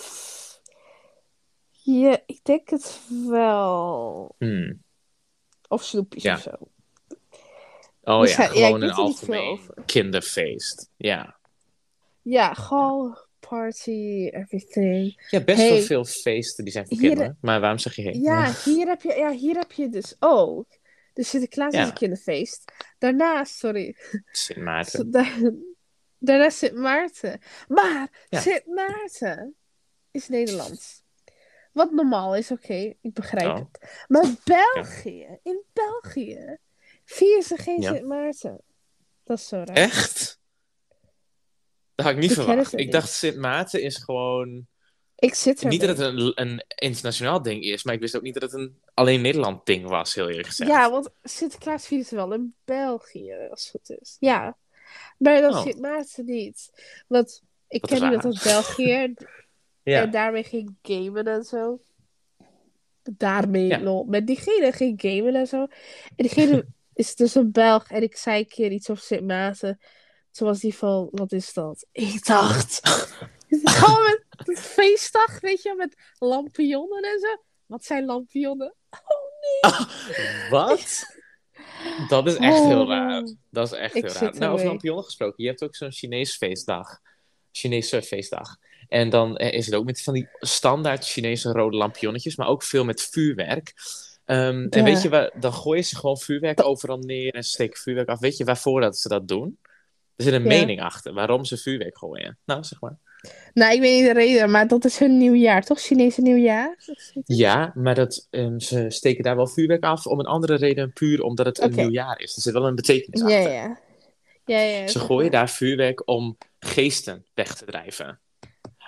Ja, ik denk het wel. Hmm. Of snoepjes Ja. of zo. Oh Dus ja, hij- gewoon een algemeen kinderfeest. Ja. Ja, gewoon party, everything. ja, best Hey. wel veel feesten die zijn voor Hier- kinderen. Maar waarom zeg je heen? Ja, hier heb je, ja, hier heb je dus ook. Dus Sinterklaas Ja. is een kinderfeest. Daarnaast, sorry. Sint Maarten. Da- Daarna Sint Maarten. Maar Ja. Sint Maarten is Nederlands. Wat normaal is, oké, ik begrijp Oh. het. Maar België, in België, vieren ze geen. Sint Maarten. Dat is zo raar. Echt? Dat had ik niet Ik verwacht. Ik niet. dacht Sint Maarten is gewoon... Ik zit er Niet dat het een, een internationaal ding is, maar ik wist ook niet dat het een alleen Nederland ding was, heel eerlijk gezegd. Ja, want Sinterklaas vieren ze wel in België, als het goed is. Ja. Maar dan Oh. Sint Maarten niet. Want ik Wat ken iemand uit België Ja. en daarmee ging gamen en zo. Daarmee, Ja. lol. Met diegene ging gamen en zo. En diegene is dus een Belg en ik zei een keer iets over Sint Maarten. Toen was die van, wat is dat? Ik dacht, gewoon met het feestdag, weet je, met lampionnen en zo. Wat zijn lampionnen? Wat? Dat is echt heel Oh. raar. Dat is echt Ik heel raar. Nou, over lampionnen gesproken. Je hebt ook zo'n Chinees feestdag. Chinese feestdag. En dan eh, is het ook met van die standaard Chinese rode lampionnetjes, maar ook veel met vuurwerk. Ehm, En weet je, waar, dan gooien ze gewoon vuurwerk overal neer en steken vuurwerk af. Weet je waarvoor dat ze dat doen? Er zit een Ja. mening achter waarom ze vuurwerk gooien. Nou, zeg maar. Nou, ik weet niet de reden, maar dat is hun nieuwjaar, toch? Chinese nieuwjaar? Ja, maar dat, ehm, ze steken daar wel vuurwerk af om een andere reden, puur omdat het een Oké. nieuwjaar is. Er zit wel een betekenis Ja, achter. ja. Ja, ja. Ze zeg gooien daar vuurwerk om geesten weg te drijven.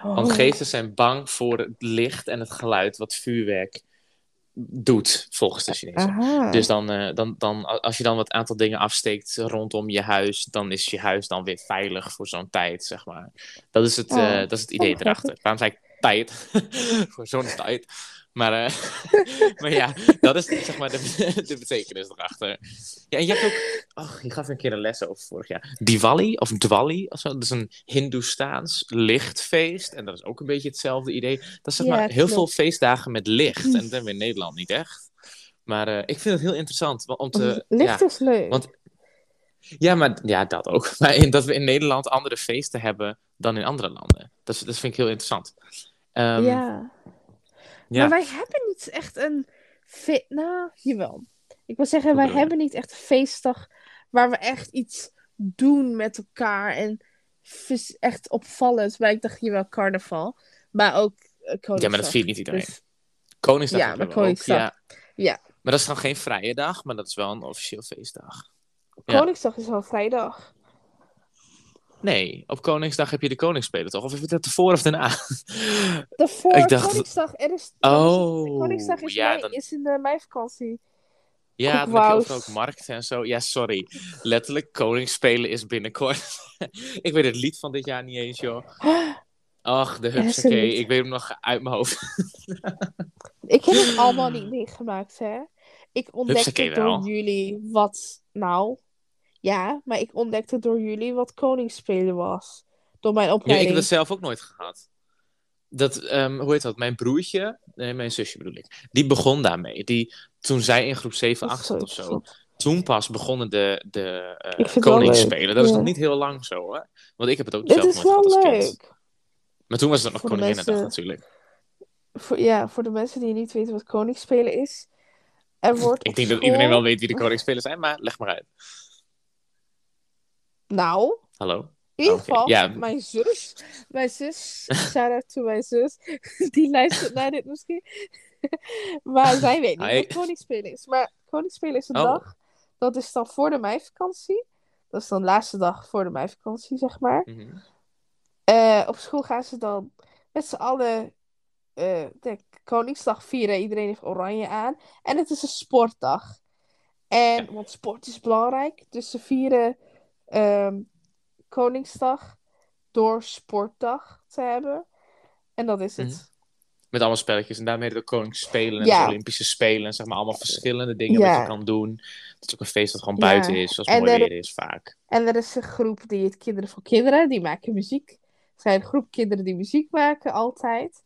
Want Oh. geesten zijn bang voor het licht en het geluid wat vuurwerk doet, volgens de Chinezen. Aha. Dus dan, eh, dan, dan, als je dan wat aantal dingen afsteekt rondom je huis, dan is je huis dan weer veilig voor zo'n tijd, zeg maar. Dat is het, Oh. eh, dat is het idee Oh, erachter. Waarom zei ik tijd? voor zo'n tijd. Maar, eh, maar ja, dat is zeg maar de, de betekenis erachter. Ja, en je hebt ook... Oh, je gaf een keer een les over vorig jaar. Diwali, of Diwali, of zo. Dat is een Hindoestaans lichtfeest. En dat is ook een beetje hetzelfde idee. Dat is zeg Ja, maar heel klopt. veel feestdagen met licht. En dat hebben we in Nederland niet echt. Maar eh, ik vind het heel interessant. want- Om te, Licht ja, is leuk. want- ja, maar ja, dat ook. Maar in, dat we in Nederland andere feesten hebben dan in andere landen. Dat, is- dat vind ik heel interessant. Ehm, ja. Ja. Maar wij hebben niet echt een... Fe... Nou, jawel. Ik wil zeggen, wij hebben niet echt een feestdag waar we echt iets doen met elkaar. En echt opvallend. Maar ik dacht, jawel, carnaval. Maar ook uh, Koningsdag. Ja, maar dat viert niet iedereen. Dus- Koningsdag Ja, maar we ook, Koningsdag. ja. Ja. Maar dat is dan geen vrije dag, maar dat is wel een officieel feestdag. Ja. Koningsdag is wel vrijdag. Nee, op Koningsdag heb je de Koningsspelen toch? Of heb je dat ervoor of daarna? Daarvoor, Ik dacht- Koningsdag, er is... Oh, Koningsdag is, ja, mei, dan- is in de meivakantie. Ja, dan heb je ook markten en zo. Ja, sorry. Letterlijk, Koningsspelen is binnenkort. ik weet het lied van dit jaar niet eens, joh. Ach, de is hupsakee. Ik weet hem nog uit mijn hoofd. Ik heb het allemaal niet meegemaakt, hè. Ik ontdekte door jullie wat... Nou, ja, maar ik ontdekte door jullie wat Koningsspelen was. Door mijn Ja, ik opleiding. heb dat zelf ook nooit gehad. Dat, ehm, hoe heet dat? Mijn broertje, nee, mijn zusje bedoel ik, die begon daarmee. Die, toen zij in groep 7, Dat 8 is zat of zo toen pas begonnen de, de eh, koningsspelen. Dat is nog niet heel lang zo hoor. Want ik heb het ook Dit zelf nooit gehad als kind. leuk. Maar toen was het nog Koninginnedag mensen- natuurlijk. Voor, ja, voor de mensen die niet weten wat Koningsspelen is. Er wordt Ik denk dat iedereen wel weet wie de koningsspelers zijn, maar leg maar uit. Nou, Hallo? in ieder Oké, geval, ja. mijn zus, mijn zus, shout-out to mijn zus, die luistert naar dit misschien. maar zij weet niet Hi. wat Koningsspelen is. Maar Koningsspelen is een Oh. dag, dat is dan voor de meivakantie. Dat is dan de laatste dag voor de meivakantie, zeg maar. Mhm. Eh, op school gaan ze dan met z'n allen eh, de Koningsdag vieren. Iedereen heeft oranje aan. En het is een sportdag. En, want sport is belangrijk. Dus ze vieren ehm, Koningsdag door sportdag te hebben. En dat is het. Mhm. Met allemaal spelletjes. En daarmee de koningsspelen en Ja. de Olympische Spelen. Zeg maar allemaal verschillende dingen Ja. wat je kan doen. Het is ook een feest dat gewoon Ja. buiten is, als het En mooi er- weer is vaak. En er is een groep die het Kinderen voor Kinderen. Die maken muziek. Er zijn een groep kinderen die muziek maken, altijd.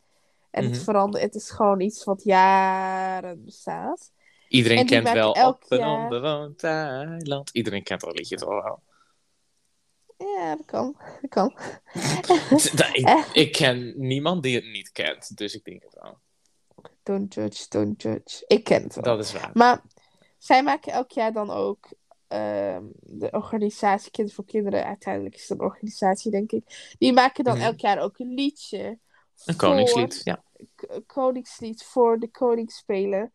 En het Mhm. verandert. Het is gewoon iets wat jaren bestaat. Iedereen En kent wel elk op een onbewoond eiland. Iedereen kent dat liedje toch wel. Ja, dat kan. Dat kan. ik, Eh. ik ken niemand die het niet kent, dus ik denk het wel. Don't judge, don't judge. Ik ken het wel. Dat is waar. Maar zij maken elk jaar dan ook ehm, de organisatie Kinderen voor Kinderen. Uiteindelijk is het een organisatie, denk ik. Die maken dan Mhm. elk jaar ook een liedje. Een voor- koningslied, ja. k- een koningslied voor de koningsspelen.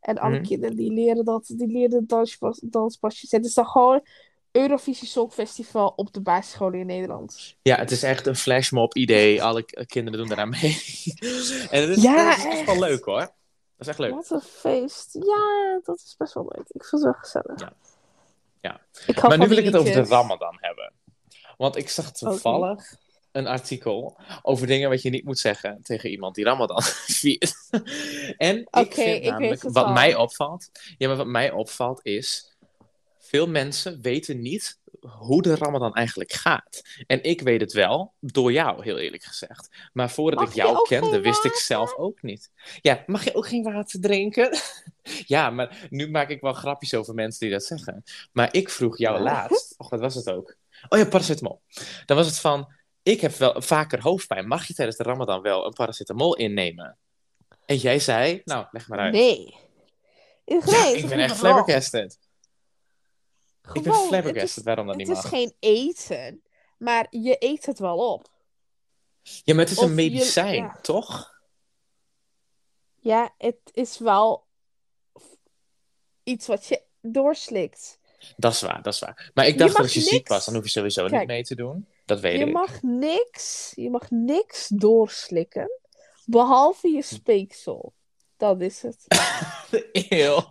En alle Mhm. kinderen die leren dat, die leren danspas, danspasjes. Het is dan gewoon Eurovisie Songfestival op de basisscholen in Nederland. Ja, het is echt een flashmob idee. Alle kinderen doen daaraan mee. en het is, Ja, het is echt wel leuk hoor. Dat is echt leuk. Wat een feest. Ja, dat is best wel leuk. Ik vind het wel gezellig. Ja. Ja. Ik hou Maar nu wil ik het over de. Ramadan hebben. Want ik zag toevallig een artikel over dingen wat je niet moet zeggen tegen iemand die Ramadan viert. en ik vind namelijk, wat al. mij opvalt, ja, maar wat mij opvalt is, veel mensen weten niet hoe de Ramadan eigenlijk gaat. En ik weet het wel, door jou, heel eerlijk gezegd. Maar voordat Mag ik jou kende, wist ik zelf ook niet. Ja, mag je ook geen water drinken? ja, maar nu maak ik wel grapjes over mensen die dat zeggen. Maar ik vroeg jou Ja. laatst, och, wat was het ook? Oh ja, paracetamol. Dan was het van, ik heb wel vaker hoofdpijn. Mag je tijdens de Ramadan wel een paracetamol innemen? En jij zei, nou, leg maar uit. Nee. Ja, ik ben echt gewoon-. Ik ben flabbergasted het waarom dat is, niet Het mag. is geen eten, maar je eet het wel op. Ja, maar het is Of een je- medicijn, ja. toch? Ja, het is wel iets wat je doorslikt. Dat is waar, dat is waar. Maar ik Je dacht dat als je ziek was, dan hoef je sowieso niet mee te doen. Dat weet Je ik. mag niks, je mag niks doorslikken, behalve je speeksel. Dat is het. Eeuw.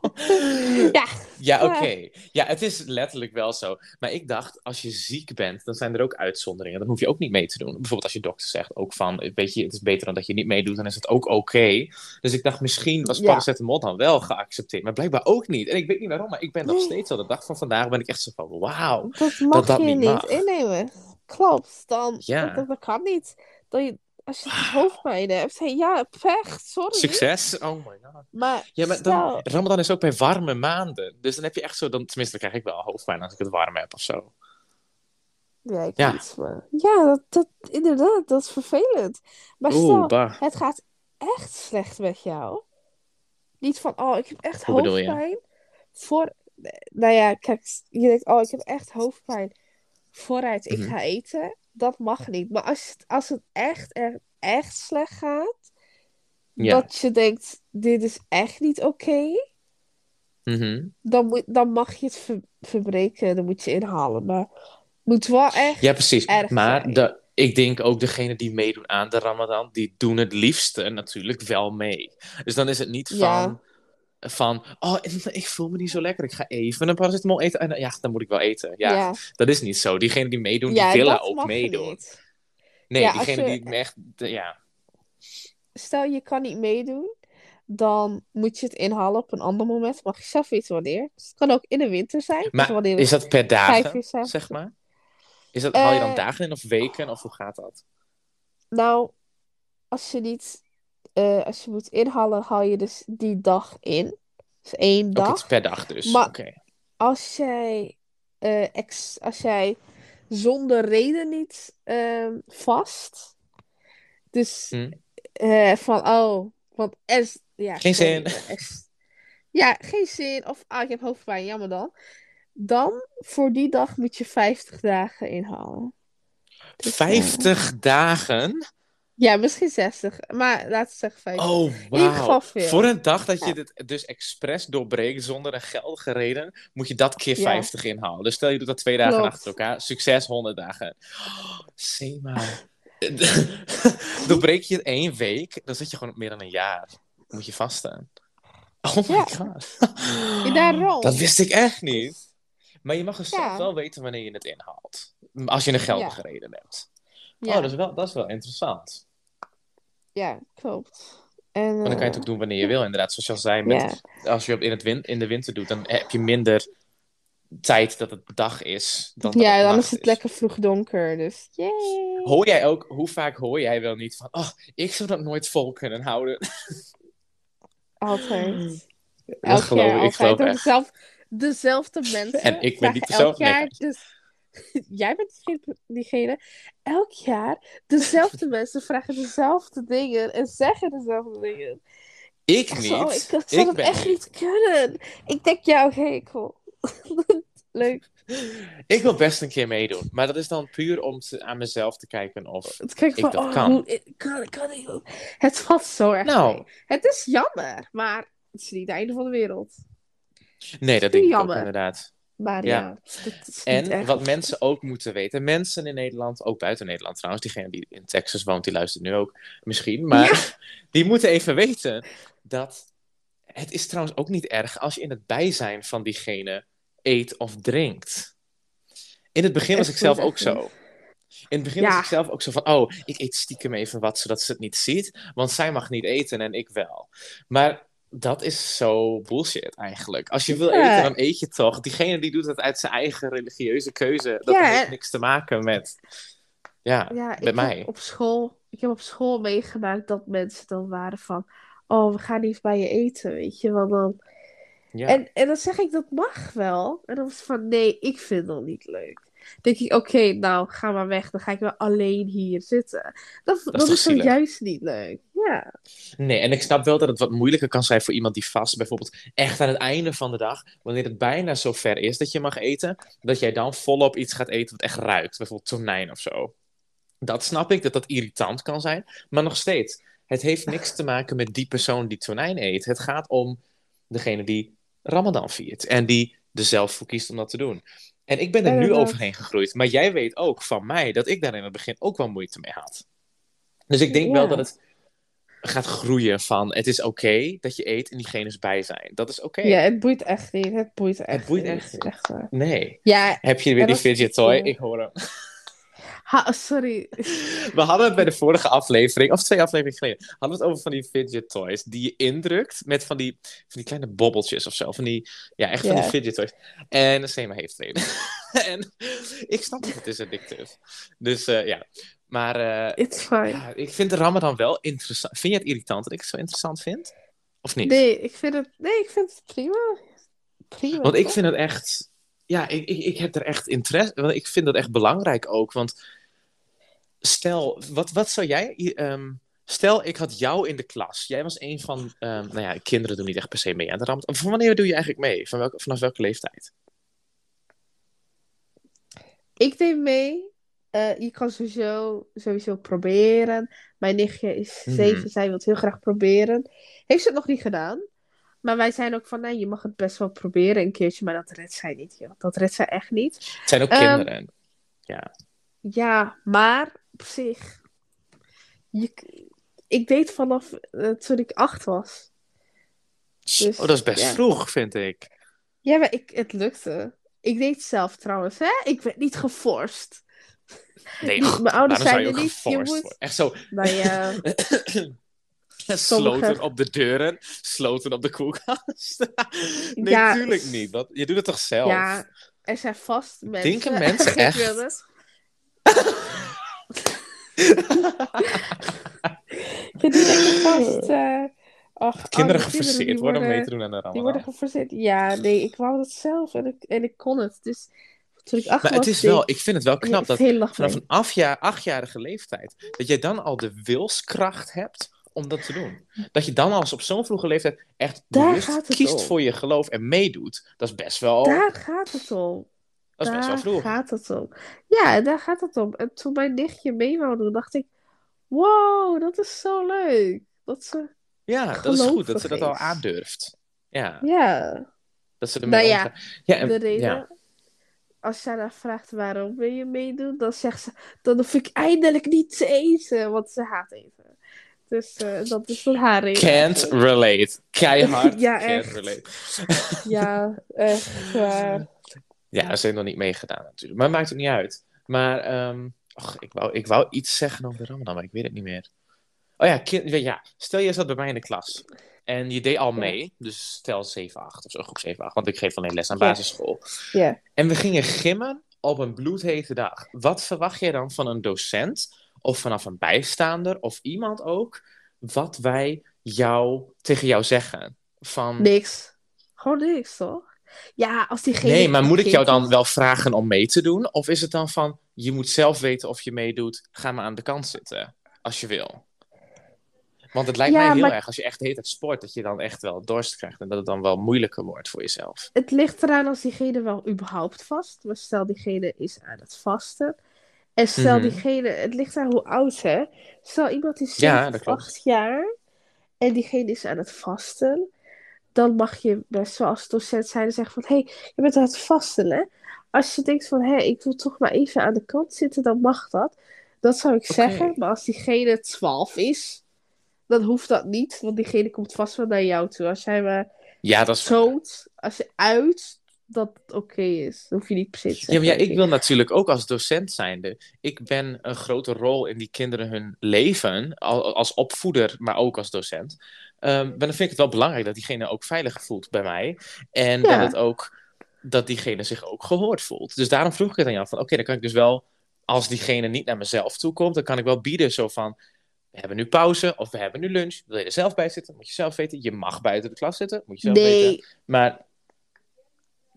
Ja, Ja, oké. Ja, het is letterlijk wel zo. Maar ik dacht, als je ziek bent, dan zijn er ook uitzonderingen. Dan hoef je ook niet mee te doen. Bijvoorbeeld als je dokter zegt ook van, weet je, het is beter dan dat je niet meedoet, dan is het ook oké. Dus ik dacht, misschien was paracetamol dan wel geaccepteerd. Maar blijkbaar ook niet. En ik weet niet waarom, maar ik ben nog Nee. steeds al de dag van vandaag ben ik echt zo van, wauw. dat mag dat je niet mag. innemen. Klopt, dan Ja. dat, dat, dat kan niet. Dat je, als je hoofdpijn hebt, hey, ja, pech, sorry. Succes. Oh my god. Maar, Ja, maar stel- dan, Ramadan is ook bij warme maanden. Dus dan heb je echt zo, dan, tenminste dan krijg ik wel hoofdpijn als ik het warm heb of zo. Ja, ik Ja. weet maar. Ja, dat, dat, inderdaad, dat is vervelend. Maar Oeh, stel, bah. het gaat echt slecht met jou. Niet van, oh, ik heb echt Hoe hoofdpijn. Voor, nou ja, kijk, je denkt, oh, ik heb echt hoofdpijn. Vooruit, ik Mhm. ga eten. Dat mag niet. Maar als het, als het echt, echt, echt slecht gaat, Ja. dat je denkt, dit is echt niet oké, Mhm. dan, moet, dan mag je het ver- verbreken. Dan moet je inhalen. Maar moet wel echt Ja, precies. maar de, ik denk ook degene die meedoen aan de Ramadan, die doen het liefste natuurlijk wel mee. Dus dan is het niet Ja. van oh, ik voel me niet zo lekker, ik ga even een paracetamol eten. En, ja, dan moet ik wel eten. Ja, Ja. dat is niet zo. Diegenen die meedoen, Ja, die willen ook meedoen. niet. Nee, Ja, als diegenen je- die echt, ja. Stel je kan niet meedoen, dan moet je het inhalen op een ander moment. Mag je zelf weten wanneer. Dus het kan ook in de winter zijn. dus Maar is dat per dagen, s'avonds- zeg maar? Is dat, haal je dan Eh, dagen in of weken, of hoe gaat dat? Nou, als je niet, eh, als je moet inhalen, haal je dus die dag in. Dus één dag. is per dag dus. Maar-. Als jij, eh, ex, als jij zonder reden niet ehm, vast. Dus Hm. eh, van, oh, want er is, ja, Geen sorry, zin. ja, geen zin. Of, ah, ik heb hoofdpijn, jammer dan. Dan, voor die dag moet je 50 dagen inhalen. Dus, eh, 50 dagen? Ja, misschien 60. Maar laten we zeggen 50. Oh, In ieder geval wauw. veel. Voor een dag dat je Ja. dit dus expres doorbreekt zonder een geldige reden, moet je dat keer Ja. 50 inhalen. Dus stel je doet dat twee dagen Klopt. achter elkaar. Succes, 100 dagen. Oh, Sema. Doorbreek je het één week, dan zit je gewoon op meer dan een jaar. Moet je vasten. Oh my Ja. god. Ja, daarom. Dat wist ik echt niet. Maar je mag dus Ja. wel weten wanneer je het inhaalt. Als je een geldige reden hebt. Ja, Oh, dat is, wel, dat is wel interessant. Ja klopt. En, dan kan je het eh, ook doen wanneer je wil, inderdaad. Zoals je al zei, met, als je op in, het win, in de winter doet, dan heb je minder tijd dat het dag is. Dan ja, dan is het lekker vroeg donker. Dus yay. Hoor jij ook, hoe vaak hoor jij wel niet van, oh, ik zou dat nooit vol kunnen houden. Altijd. Elk geloof jaar ik, ik altijd. geloof dezelfde, dezelfde mensen. En ik ben die elk? Nee, jaar. Dus, jij bent diegene. Elk jaar dezelfde mensen vragen dezelfde dingen en zeggen dezelfde dingen. Ik niet. zo, ik zou Ik het ben- echt niet kunnen. Ik denk, ik wil. Leuk. Ik wil best een keer meedoen. Maar dat is dan puur om te- aan mezelf te kijken of... Het Ik dat oh, kan. hoe- ik. Het valt zo erg Nou. mee. Het is jammer, maar het is niet het einde van de wereld. Nee, dat denk ik ook inderdaad. Maar Ja. is En wat mensen ook moeten weten, mensen in Nederland, ook buiten Nederland trouwens, diegene die in Texas woont, die luistert nu ook misschien, maar die moeten even weten dat het is trouwens ook niet erg als je in het bijzijn van diegene eet of drinkt. In het begin was ik zelf ook zo. In het begin Ja. was ik zelf ook zo van, oh, ik eet stiekem even wat, zodat ze het niet ziet, want zij mag niet eten en ik wel. Maar dat is zo bullshit eigenlijk. Als je wil Ja. eten, dan eet je toch. Diegene die doet het uit zijn eigen religieuze keuze. Dat Ja, heeft niks te maken met... Ja, Ja, met mij. Heb op school, ik heb op school meegemaakt dat mensen dan waren van... Oh, we gaan niet bij je eten, weet je wel. Dan... Ja. En, en dan zeg ik, dat mag wel. En dan was het van, nee, ik vind dat niet leuk. Denk ik, oké, nou, ga maar weg. Dan ga ik wel alleen hier zitten. Dat, dat, is zielig? juist niet leuk. Ja. Nee, en ik snap wel dat het wat moeilijker kan zijn voor iemand die vast, bijvoorbeeld echt aan het einde van de dag, wanneer het bijna zover is dat je mag eten, dat jij dan volop iets gaat eten wat echt ruikt. Bijvoorbeeld tonijn of zo. Dat snap ik, dat dat irritant kan zijn. Maar nog steeds, het heeft niks te maken met die persoon die tonijn eet. Het gaat om degene die Ramadan viert. En die er zelf voor kiest om dat te doen. En ik ben er nu overheen gegroeid. Maar jij weet ook van mij dat ik daar in het begin ook wel moeite mee had. Dus ik denk wel dat het gaat groeien van het is oké dat je eet en diegene's bij zijn. Dat is oké. Ja, het boeit echt niet. Het boeit echt boeit niet. echt. Nee. Ja, Heb je weer die fidget toy? Ik hoor hem. Ha, sorry. We hadden het bij de vorige aflevering, of twee afleveringen geleden, hadden we het over van die fidget toys die je indrukt met van die, van die kleine bobbeltjes of zo. Van die, ja, echt van die fidget toys. En Sema heeft er een. en ik snap dat het is addictive. Dus eh, ja, maar eh, It's fine. ja, ik vind de Ramadan wel interessant. Vind je het irritant dat ik het zo interessant vind? Of niet? Nee, ik vind het, nee, ik vind het prima. Prima. Want ik vind het echt. Ja, ik, ik, ik heb er echt interesse. Want ik vind dat echt belangrijk ook. Want stel, wat, wat zou jij. ehm, stel, ik had jou in de klas. Jij was een van. ehm, nou ja, kinderen doen niet echt per se mee aan de Ramadan. Van wanneer doe je eigenlijk mee? Van welke, vanaf welke leeftijd? Ik neem mee. eh, je kan sowieso, sowieso proberen. Mijn nichtje is Mhm. zeven, zij wil het heel graag proberen. Heeft ze het nog niet gedaan. Maar wij zijn ook van, nee, je mag het best wel proberen een keertje. Maar dat redt zij niet, joh. Dat redt zij echt niet. Het zijn ook Ehm, kinderen. Ja. Ja, maar op zich. Je, ik deed vanaf eh, toen ik acht was. dus, oh, dat is best ja. vroeg, vind ik. Ja, maar ik, het lukte. Ik deed het zelf trouwens, hè? Ik werd niet geforst. Nee, mijn ouders zeiden niet, je moet-? Echt zo. Nou Sloten op de deuren, sloten op de koelkast. nee, Ja, natuurlijk niet. Want je doet het toch zelf? ja, er zijn vast mensen. Denken mensen echt? het. Ja, die denken vast. eh kinderen geforceerd die worden om mee te doen aan de Die Ramadan. worden geforceerd. Ja, nee, ik wou dat zelf en ik, en ik kon het. Dus toen ik acht Maar was, het is wel, ik vind het wel knap dat vanaf mee. een afjaar, achtjarige leeftijd, dat jij dan al de wilskracht hebt om dat te doen. Dat je dan als op zo'n vroege leeftijd echt Daar kiest om. voor je geloof en meedoet. Dat is best wel, Daar gaat het om. dat is best wel Daar vroeg. gaat het om. Ja, daar gaat het om. En toen mijn nichtje mee wou doen, dacht ik... Wow, dat is zo leuk. Dat ze... Ja, dat is goed dat ze dat al aandurft. Ja, Ja, dat ze ermee Nou ja. Ja, en- de reden... ja. Als zij haar vraagt waarom wil je meedoen, dan zegt ze... Dan hoef ik eindelijk niet te eten, want ze haat eten. Dus eh, dat is dan haar reden. Can't relate. Keihard. Ja, can't echt. relate. Ja, echt waar. Ja, ze heeft nog niet meegedaan natuurlijk. Maar maakt het niet uit. Maar och, ik, wou, ik wou iets zeggen over de Ramadan, maar ik weet het niet meer. Oh ja, kind, ja, stel je zat bij mij in de klas. En je deed al Ja. mee. Dus stel 7, 8 of zo, groep 7, 8. Want ik geef alleen les aan Ja. basisschool. Ja. En we gingen gimmen op een bloedhete dag. Wat verwacht jij dan van een docent? Of vanaf een bijstaander? Of iemand ook? Wat wij jou, tegen jou zeggen? Van, Niks. Gewoon niks, toch? Ja, als diegene... Nee, maar moet ik jou dan wel vragen om mee te doen? Of is het dan van, je moet zelf weten of je meedoet, ga maar aan de kant zitten, als je wil? Want het lijkt Ja, mij heel maar- erg, als je echt hele tijd sport, dat je dan echt wel dorst krijgt en dat het dan wel moeilijker wordt voor jezelf. Het ligt eraan als diegene wel überhaupt vast. Maar stel diegene is aan het vasten. En stel Mhm. diegene, het ligt aan hoe oud hè. Stel iemand is Ja, 7 dat of klopt. 8 jaar. En diegene is aan het vasten. Dan mag je best wel als docent zijn en zeggen van... Hé, hey, je bent aan het vasten hè. Als je denkt van... Hé, ik wil toch maar even aan de kant zitten. Dan mag dat. Dat zou ik zeggen. Maar als diegene 12 is... Dan hoeft dat niet. Want diegene komt vast wel naar jou toe. Als jij maar Ja, dat is... toont, als je uit dat het oké is. Dan hoef je niet te Ja, maar ja, ik wil natuurlijk ook als docent zijnde. Ik ben een grote rol in die kinderen hun leven, al- als opvoeder, maar ook als docent. Ehm, maar dan vind ik het wel belangrijk dat diegene ook veilig voelt bij mij. En Ja. dat het ook, dat diegene zich ook gehoord voelt. Dus daarom vroeg ik het aan jou van, oké, dan kan ik dus wel, als diegene niet naar mezelf toe komt, dan kan ik wel bieden zo van, we hebben nu pauze of we hebben nu lunch. Wil je er zelf bij zitten? Moet je zelf weten. Je mag buiten de klas zitten. Moet je zelf weten. Nee, Maar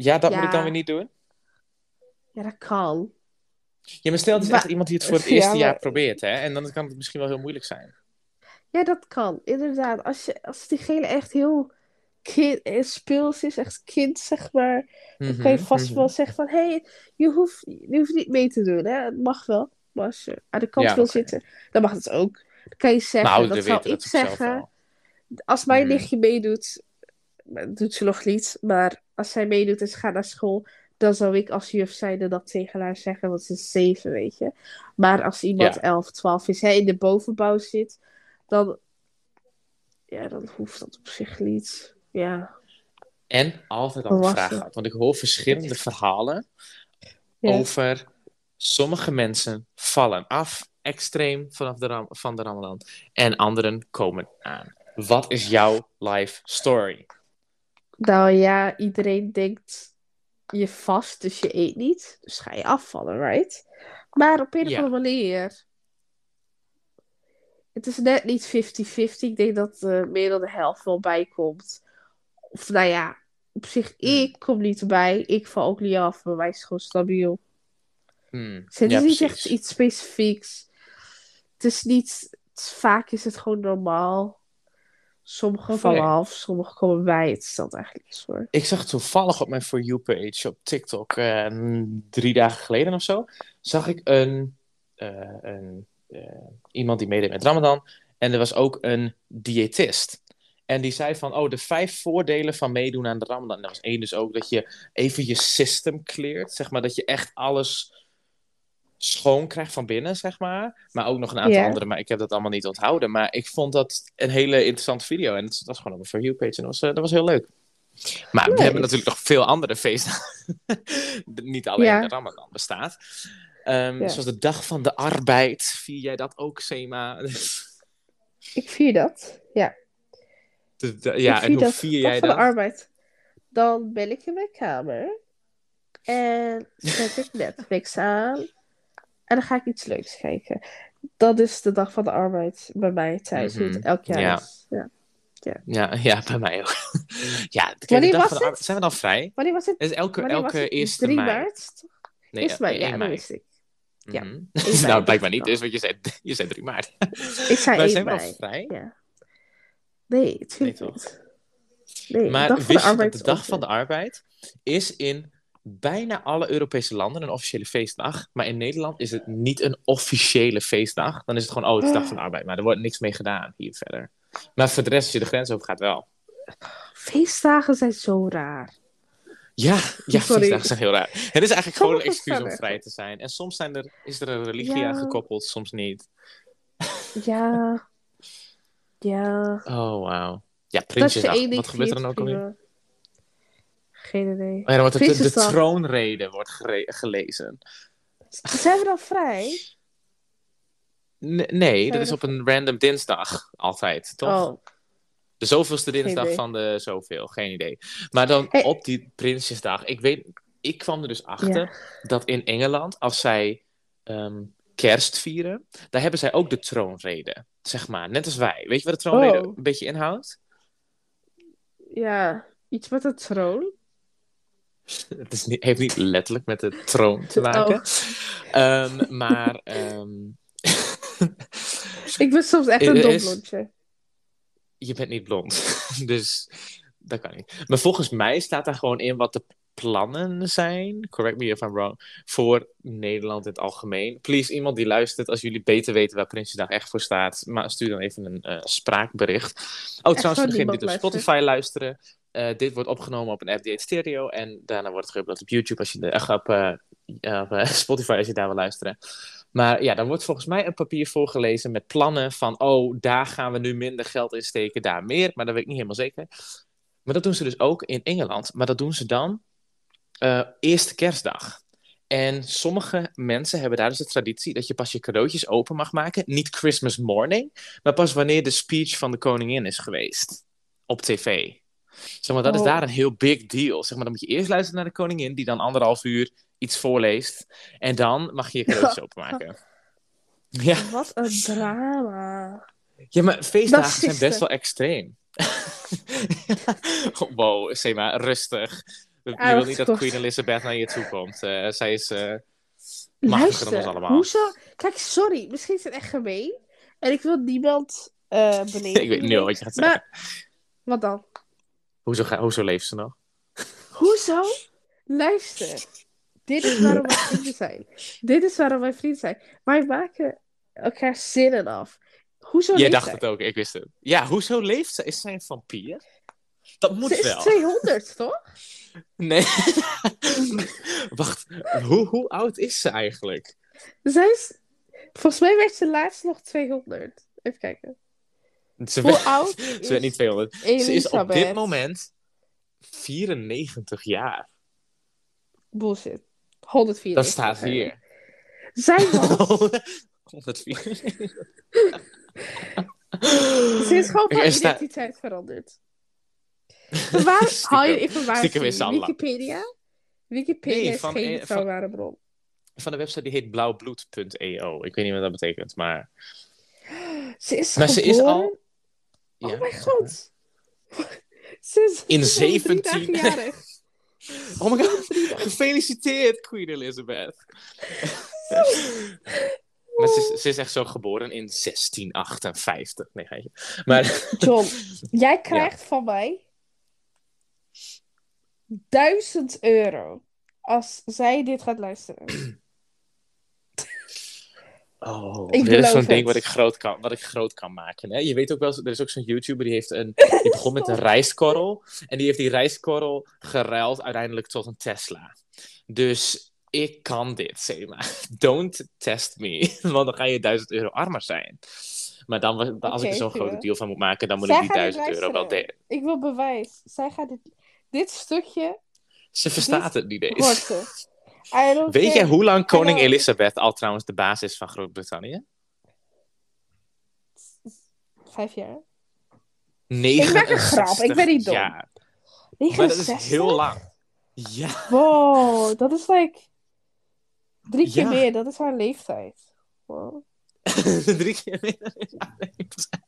ja, dat moet ik dan Ja. weer niet doen. ja, dat kan. Ja, maar stel het is Maar- echt iemand die het voor het Ja, eerste maar- jaar probeert, hè? En dan kan het misschien wel heel moeilijk zijn. Ja, dat kan. Inderdaad. Als, je, als diegene echt heel kind, eh, speels is, echt kind, zeg maar. Dan kan je Mhm, vast mhm. wel zeggen van... Hé, hey, je, hoeft, je hoeft niet mee te doen, hè. Het mag wel. Maar als je aan de kant Ja, wil zitten, dan mag het ook. Dan kan je zeggen, ouderen dat zou ik zeggen. Als mijn Mhm. nichtje meedoet, doet ze nog niet, maar als zij meedoet en ze gaat naar school, dan zou ik als juf zijnde dat tegen haar zeggen, want ze is zeven, weet je. Maar als iemand Ja. 11, 12 is, hij in de bovenbouw zit, dan, ja, dan hoeft dat op zich niet. Ja. En altijd al een vraag. Want ik hoor verschillende verhalen Ja. over sommige mensen vallen af extreem vanaf de ram- van de Ramadan en anderen komen aan. Wat is jouw life story? Nou ja, iedereen denkt je vast, dus je eet niet. Dus ga je afvallen, right? Maar op een of Ja. andere manier. Het is net niet 50-50. Ik denk dat eh, meer dan de helft wel bijkomt. Of nou ja, op zich, Hmm. ik kom niet erbij. Ik val ook niet af. Bij mij is het gewoon stabiel. Hmm, Dus het ja, is niet precies. echt iets specifieks. Het is niet. vaak is het gewoon normaal. Sommigen Oké. vallen af, sommigen komen bij. Het stelt eigenlijk niks voor. Ik zag toevallig op mijn For You page op TikTok eh, drie dagen geleden of zo, zag ik een, eh, een, eh, iemand die meedeed met Ramadan. En er was ook een diëtist. En die zei van, oh, de vijf voordelen van meedoen aan de Ramadan. En dat was één dus ook dat je even je system cleart. Zeg maar dat je echt alles schoon krijgt van binnen, zeg maar. Maar ook nog een aantal andere, maar ik heb dat allemaal niet onthouden. Maar ik vond dat een hele interessante video. En het was gewoon op mijn For You page. En dat was, eh, dat was heel leuk. Maar we hebben natuurlijk nog veel andere feestdagen. Niet alleen Ja. de Ramadan bestaat. Ehm. Zoals de Dag van de Arbeid. Vier jij dat ook, Sema? Ik vier dat. Ja. De- de- ja, ik en hoe dat vier dag jij van dat? de arbeid. Dan ben ik in mijn kamer. En zet ik Netflix aan. En dan ga ik iets leuks kijken. Dat is de dag van de arbeid bij mij thuis. Mhm. het elk jaar Ja. is. Ja. Ja, ja, bij mij ook. ja, Wanneer was het? Zijn we dan vrij? Wanneer was het? Het is elke, Wanneer elke het? eerste 3 mei. maart? toch? Nee, Eerste mei, 1 ja, dat wist ik. ja. 1 mei, nou, blijkbaar niet dus, want je zei, je zei 3 maart. Ik zei maar 1 zijn we mei. vrij? Ja. Nee, tuurlijk toch? niet. Nee, Maar wist de je dat de Dag van de. Arbeid is in bijna alle Europese landen een officiële feestdag. Maar in Nederland is het niet een officiële feestdag. Dan is het gewoon, oh, het is Dag van Arbeid. Maar er wordt niks mee gedaan hier verder. Maar voor de rest, als je de grens over gaat, wel. Feestdagen zijn zo raar. Ja, ja Sorry. feestdagen zijn heel raar. Het is eigenlijk gewoon een excuus om vrij te zijn. En soms zijn er, is er een religie Ja. aan gekoppeld, soms niet. Ja. Ja. Oh, wauw. Ja, Prinsjesdag. Wat gebeurt er dan ook alweer? Geen idee. Oh ja, wordt de, de troonrede wordt gelezen. Zijn we dan vrij? Nee, dat is op een random dinsdag. Altijd, toch? Oh, De zoveelste dinsdag van de zoveel, geen idee. Maar dan Hey. op die Prinsjesdag, ik weet, ik kwam er dus achter Ja. dat in Engeland, als zij ehm, kerst vieren, daar hebben zij ook de troonrede, zeg maar, net als wij. Weet je wat de troonrede Oh. een beetje inhoudt? ja. Iets met een troon. Het is niet, heeft niet letterlijk met de troon te maken. Oh. Ehm, maar ehm, Ik ben soms echt een domblondje. je bent niet blond. dus dat kan niet. Maar volgens mij staat daar gewoon in wat de plannen zijn. Correct me if I'm wrong. Voor Nederland in het algemeen. Please, iemand die luistert, als jullie beter weten waar Prinsjesdag echt voor staat, maar stuur dan even een eh, spraakbericht. Oh, trouwens, voor degenen die op Spotify luisteren. Eh, dit wordt opgenomen op een FD8 stereo en daarna wordt het geüpload op YouTube als je de, op, eh, eh, Spotify als je daar wil luisteren. Maar ja, dan wordt volgens mij een papier voorgelezen met plannen van, oh, daar gaan we nu minder geld in steken, daar meer. Maar dat weet ik niet helemaal zeker. Maar dat doen ze dus ook in Engeland. Maar dat doen ze dan eerste kerstdag. En sommige mensen hebben daar dus de traditie dat je pas je cadeautjes open mag maken. Niet Christmas morning, maar pas wanneer de speech van de koningin is geweest. Op tv. Zeg maar, dat is Oh. daar een heel big deal. Zeg maar, dan moet je eerst luisteren naar de koningin, die dan anderhalf uur iets voorleest. En dan mag je je cadeautjes openmaken. Ja. Wat een drama. ja, maar feestdagen zijn best wel extreem. wow, Sema, rustig. Je wil niet dat. Queen Elizabeth naar je toe komt. Eh, zij is eh machtiger dan ons allemaal. hoezo? Kijk, sorry, misschien is het echt gemeen. En ik wil niemand eh beneden. Ik weet niet wat je gaat zeggen. Maar, wat dan? Hoezo, ga, hoezo leeft ze nog? Hoezo? Luister. Dit is waarom wij vrienden zijn. Dit is waarom wij vrienden zijn. Wij maken elkaar zinnen af. Hoezo Jij dacht zij? het ook, ik wist het. Ja, hoezo leeft ze? Is zij een vampier? Dat moet Ze is wel. 200, toch? Nee. Wacht, hoe, hoe oud is ze eigenlijk? Zij is... Volgens mij werd ze laatst nog 200. Even kijken. Ze Hoe werd, oud ze is werd niet 200. Ze is op dit moment 94 jaar. Bullshit. 104. Dat staat hier. Zij was... 104. Ze is gewoon van staat- identiteit veranderd. Van waar haal je informatie? Al. Wikipedia? Wikipedia Nee, is van geen een- betrouwbare bron. Van de website die heet blauwbloed.eo. Ik weet niet wat dat betekent, maar... Ze is Maar ze is geboren- al... Ja, oh mijn god. Ze is In ze is al drie 17. dagen jarig. Oh my god, gefeliciteerd Queen Elizabeth. maar ze, is- ze is echt zo geboren in 1658. Nee, geintje. Maar John, jij krijgt van mij 1000 euro als zij dit gaat luisteren. Oh, Ik dit is zo'n ding wat ik groot kan, wat ik groot kan maken. Hè? Je weet ook wel, er is ook zo'n YouTuber die heeft een, die begon met een rijstkorrel en die heeft die rijstkorrel geruild uiteindelijk tot een Tesla. Dus ik kan dit, zeg maar. Don't test me, want dan ga je 1000 euro armer zijn. Maar dan, als ik er zo'n prima. grote deal van moet maken, dan moet Zij ik die gaat dit 1000 euro wel delen. Ik wil bewijs. Zij gaat dit, dit stukje Ze verstaat het niet hoort eens. Weet care. jij hoe lang koning. Elizabeth al trouwens de baas is van Groot-Brittannië? Vijf jaar. 69 maak een grap, ik ben niet dom. jaar. Maar dat is 69? heel lang. Ja. Wow, dat is like drie keer Ja. meer. Dat is haar leeftijd. Wow. Drie keer meer dan in haar leeftijd.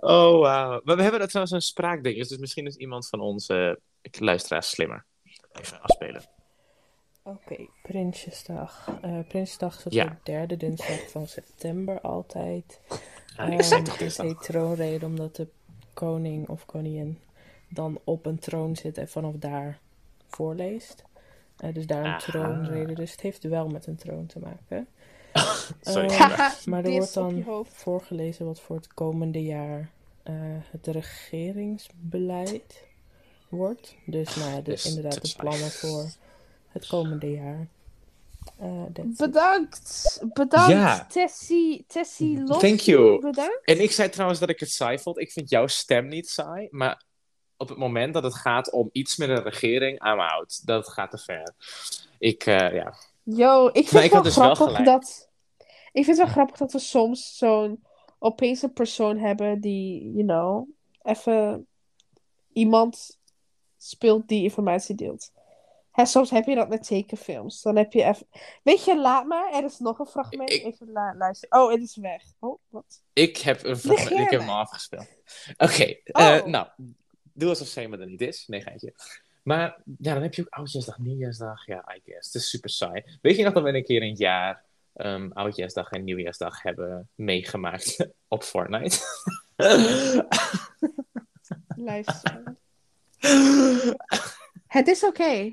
Oh, wauw. Maar we hebben er trouwens een spraakding. Dus misschien is iemand van onze luisteraars slimmer. Even afspelen. Oké, Prinsjesdag. Eh Prinsjesdag is Ja. de derde dinsdag van september altijd. Ah, ik zei Ehm, toch het dinsdag? heet troonrede omdat de koning of koningin dan op een troon zit en vanaf daar voorleest. Eh, dus daar een Aha. troonrede. Dus het heeft wel met een troon te maken. Sorry. Eh, Haha, maar er wordt dan voorgelezen wat voor het komende jaar eh, het regeringsbeleid wordt. Dus nou ja, de, Dus inderdaad de plannen voor het komende jaar. Eh. Bedankt. Bedankt, Ja. Tessie, Tessie Lossie. Thank you. Bedankt. En ik zei trouwens dat ik het saai vond. Ik vind jouw stem niet saai. Maar op het moment dat het gaat om iets met een regering, I'm out. Dat gaat te ver. Ik, eh, ja. Yo, ik vind Maar het ik wel dus wel grappig dat... Ik vind het wel grappig dat we soms zo'n opeens een persoon hebben die, you know, even iemand speelt die informatie deelt. Hè, soms heb je dat met tekenfilms. Dan heb je even... Weet je, laat maar. Er is nog een fragment. Ik- Even la- luisteren. Oh, het is weg. Oh, wat? Ik heb een fragment. Ik heb hem al afgespeeld. Oké, Oh. eh, nou. Doe alsof Sema er niet is. Nee, geintje. Maar ja, dan heb je ook Oudjaarsdag, Nieuwjaarsdag. Ja, I guess. Het is super saai. Weet je nog dat we een keer in het jaar ehm Oudjaarsdag en Nieuwjaarsdag hebben meegemaakt op Fortnite? Luister. het is oké.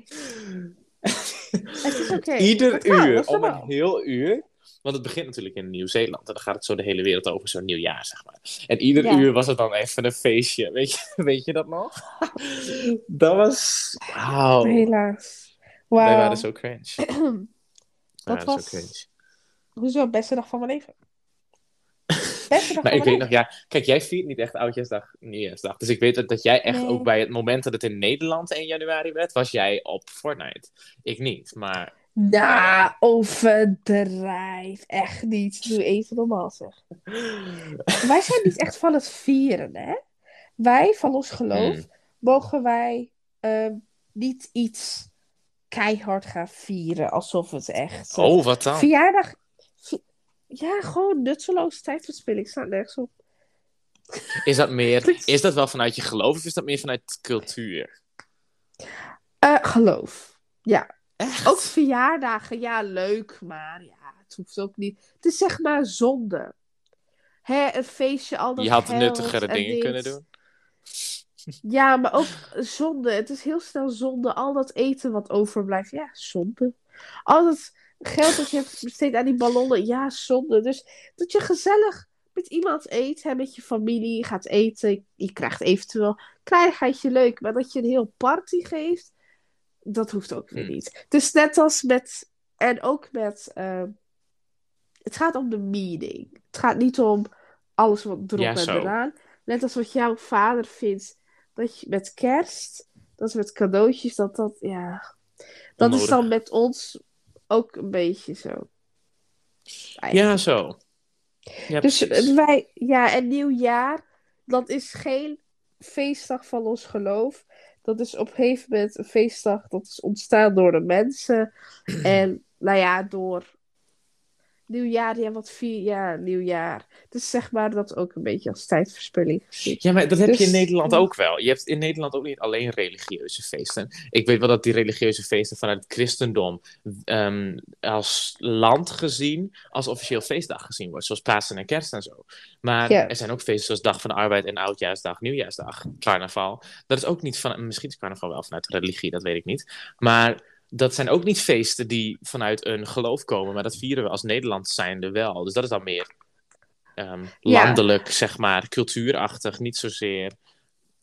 Het is oké. Ieder uur, om een heel uur. Want het begint natuurlijk in Nieuw-Zeeland. En dan gaat het zo de hele wereld over zo'n nieuwjaar, zeg maar. En ieder Ja. uur was het dan even een feestje. Weet je, weet je dat nog? dat was... Wauw. Helaas. Wij Wauw. waren zo cringe. Wij Dat was- zo cringe. Hoezo? Beste dag van mijn leven. Beste Maar van ik weet nog, ja, kijk, jij viert niet echt Oudjaarsdag, Nieuwjaarsdag. Dus ik weet dat, dat jij echt Nee. ook bij het moment dat het in Nederland 1 januari werd, was jij op Fortnite. Ik niet, maar Nou, overdrijf. Echt niet. Doe even normaal zeg. Wij zijn niet echt van het vieren, hè? Wij, van ons geloof, Hmm. mogen wij ehm, niet iets keihard gaan vieren. Alsof het echt... eh, Oh, wat dan? Verjaardag... Ja, gewoon nutteloze tijdverspilling. Staat nergens op. Is dat meer, is dat wel vanuit je geloof of is dat meer vanuit cultuur? Eh, geloof. Ja. Echt? Ook verjaardagen, ja, leuk, maar ja, het hoeft ook niet. Het is zeg maar zonde. Hè, een feestje, al dat Je had nuttigere en dingen dit. kunnen doen. Ja, maar ook zonde. Het is heel snel zonde. Al dat eten wat overblijft. Ja, zonde. Al dat geld dat je hebt besteed aan die ballonnen. Ja, zonde. Dus dat je gezellig met iemand eet. Hè, met je familie gaat eten. Je krijgt eventueel kleinigheidje leuk. Maar dat je een heel party geeft. Dat hoeft ook weer Hmm. niet. Is net als met... En ook met... eh, het gaat om de meaning. Het gaat niet om alles wat erop Ja, en eraan. Net als wat jouw vader vindt dat je met kerst, dat met cadeautjes, dat dat, ja. Dat is dan met ons ook een beetje zo. Ja, zo. Ja, Dus precies. wij, ja, en nieuwjaar, dat is geen feestdag van ons geloof. Dat is op een gegeven moment een feestdag dat is ontstaan door de mensen. En nou ja, door nieuwjaar, ja, wat vier jaar nieuwjaar. Dus zeg maar dat ook een beetje als tijdverspilling gezien. Ja, maar dat heb je in Dus- Nederland ook wel. Je hebt in Nederland ook niet alleen religieuze feesten. Ik weet wel dat die religieuze feesten vanuit het christendom ehm, als land gezien, als officieel feestdag gezien wordt. Zoals Pasen en Kerst en zo. Maar Ja. er zijn ook feesten zoals Dag van de Arbeid en Oudjaarsdag, Nieuwjaarsdag, Carnaval. Dat is ook niet van, misschien is carnaval wel vanuit religie, dat weet ik niet. Maar dat zijn ook niet feesten die vanuit een geloof komen, maar dat vieren we als Nederland zijnde wel. Dus dat is dan meer ehm, Ja. landelijk, zeg maar, cultuurachtig, niet zozeer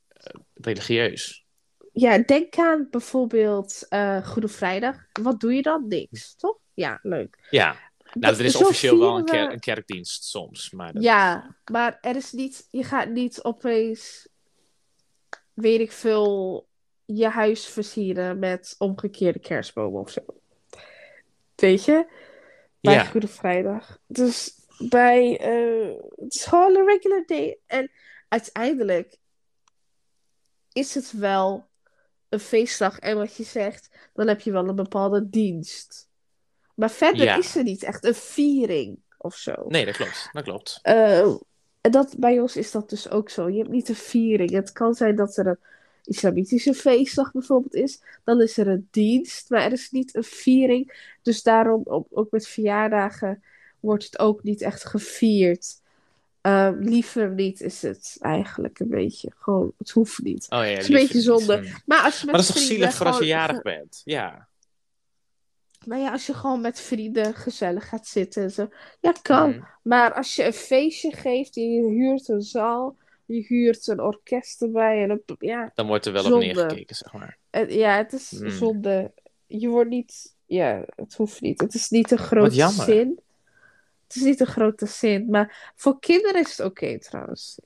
eh, religieus. Ja, denk aan bijvoorbeeld eh, Goede Vrijdag. Wat doe je dan? Niks, toch? Ja, leuk. Ja, nou, er is officieel wel een, we- een kerkdienst soms, maar dat- Ja, maar er is niet, je gaat niet opeens, weet ik veel, je huis versieren met omgekeerde kerstbomen of zo. Weet je? Bij Ja. Goede Vrijdag. Dus bij, eh, het is gewoon een regular day. En uiteindelijk is het wel een feestdag. En wat je zegt, dan heb je wel een bepaalde dienst. Maar verder Ja. is er niet echt een viering of zo. Nee, dat klopt. Dat klopt. Eh, en dat, bij ons is dat dus ook zo. Je hebt niet een viering. Het kan zijn dat er een islamitische feestdag bijvoorbeeld is. Dan is er een dienst, maar er is niet een viering. Dus daarom, ook, ook met verjaardagen, wordt het ook niet echt gevierd. Eh, liever niet is het eigenlijk een beetje. Gewoon, het hoeft niet. Oh ja, Het is een beetje niet. zonde. Hm. Maar als je met Maar dat is toch zielig voor als je jarig bent? Ja. Maar ja, als je gewoon met vrienden gezellig gaat zitten en zo. Ja, kan. Hm. Maar als je een feestje geeft, je huurt een zaal, je huurt een orkest erbij. En een, ja, Dan wordt er wel op neergekeken, zeg maar. ja, het is Hmm. zonde. Je wordt niet, ja, het hoeft niet. Het is niet een grote zin. Het is niet een grote zin. Maar voor kinderen is het oké trouwens.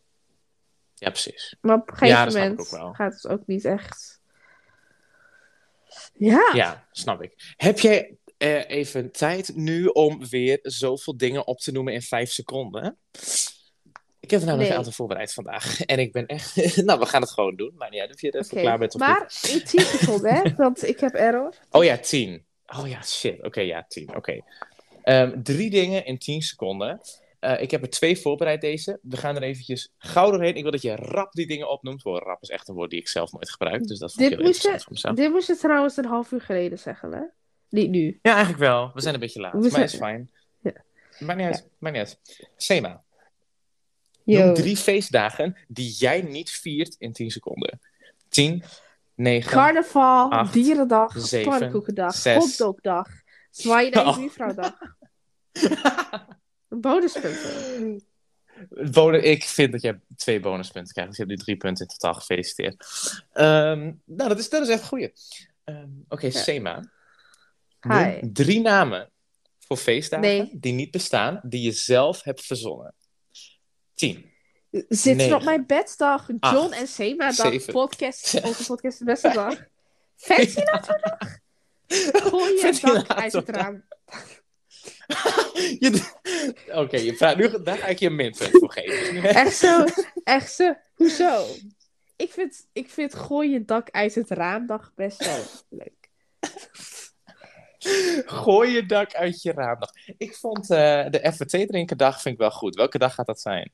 Ja, precies. Maar op een gegeven moment gaat het ook niet echt. Ja, Ja, snap ik. Heb jij eh, even tijd nu om weer zoveel dingen op te noemen in vijf seconden? Ik heb er namelijk Nee. een aantal voorbereid vandaag. En ik ben echt... nou, we gaan het gewoon doen. Maar niet uit of je er even klaar bent of Maar in 10 seconden, hè? Want ik heb error. Oh ja, tien. Oh ja, shit. Oké, ja, tien. Oké. Ehm, drie dingen in tien seconden. Eh, ik heb er twee voorbereid deze. We gaan er eventjes gauw doorheen. Ik wil dat je rap die dingen opnoemt. Wow, rap is echt een woord die ik zelf nooit gebruik. Dus dat vond ik Dit heel moest je- interessant voor mezelf. Dit moest je trouwens een half uur geleden zeggen, hè? Niet nu. Ja, eigenlijk wel. We zijn een beetje laat. We Maar zijn- is fijn. Ja. Maakt niet uit. Maakt niet uit. Sema. Noem drie feestdagen die jij niet viert in tien seconden. Tien, negen... Carnaval, acht, Dierendag, zeven, Pannenkoekendag, zes. Hotdogdag, zwaaien naar je Oh. buurvrouwdag. Bonuspunten. Bonen, ik vind dat jij twee bonuspunten krijgt. Dus je hebt nu drie punten in totaal. Gefeliciteerd. Ehm, nou, dat is, dat is echt een goeie. Ehm, Oké, Sema. Noem Hi. drie namen voor feestdagen Nee. die niet bestaan, die je zelf hebt verzonnen. Tien. Zitten Negen. op mijn beddag, John Acht. en Sema dag, Zeven. podcast, onze podcast de beste dag. Ventilatordag. Gooi je dak uit het raam. Oké, je praat nu, daar ga ik je een minpunt voor geven. Echt zo, echt zo. Hoezo? Ik vind, ik vind gooi je dak uit het raamdag best wel leuk. Gooi je dak uit je raamdag. Ik vond eh, de thee drinken dag vind ik wel goed. Welke dag gaat dat zijn?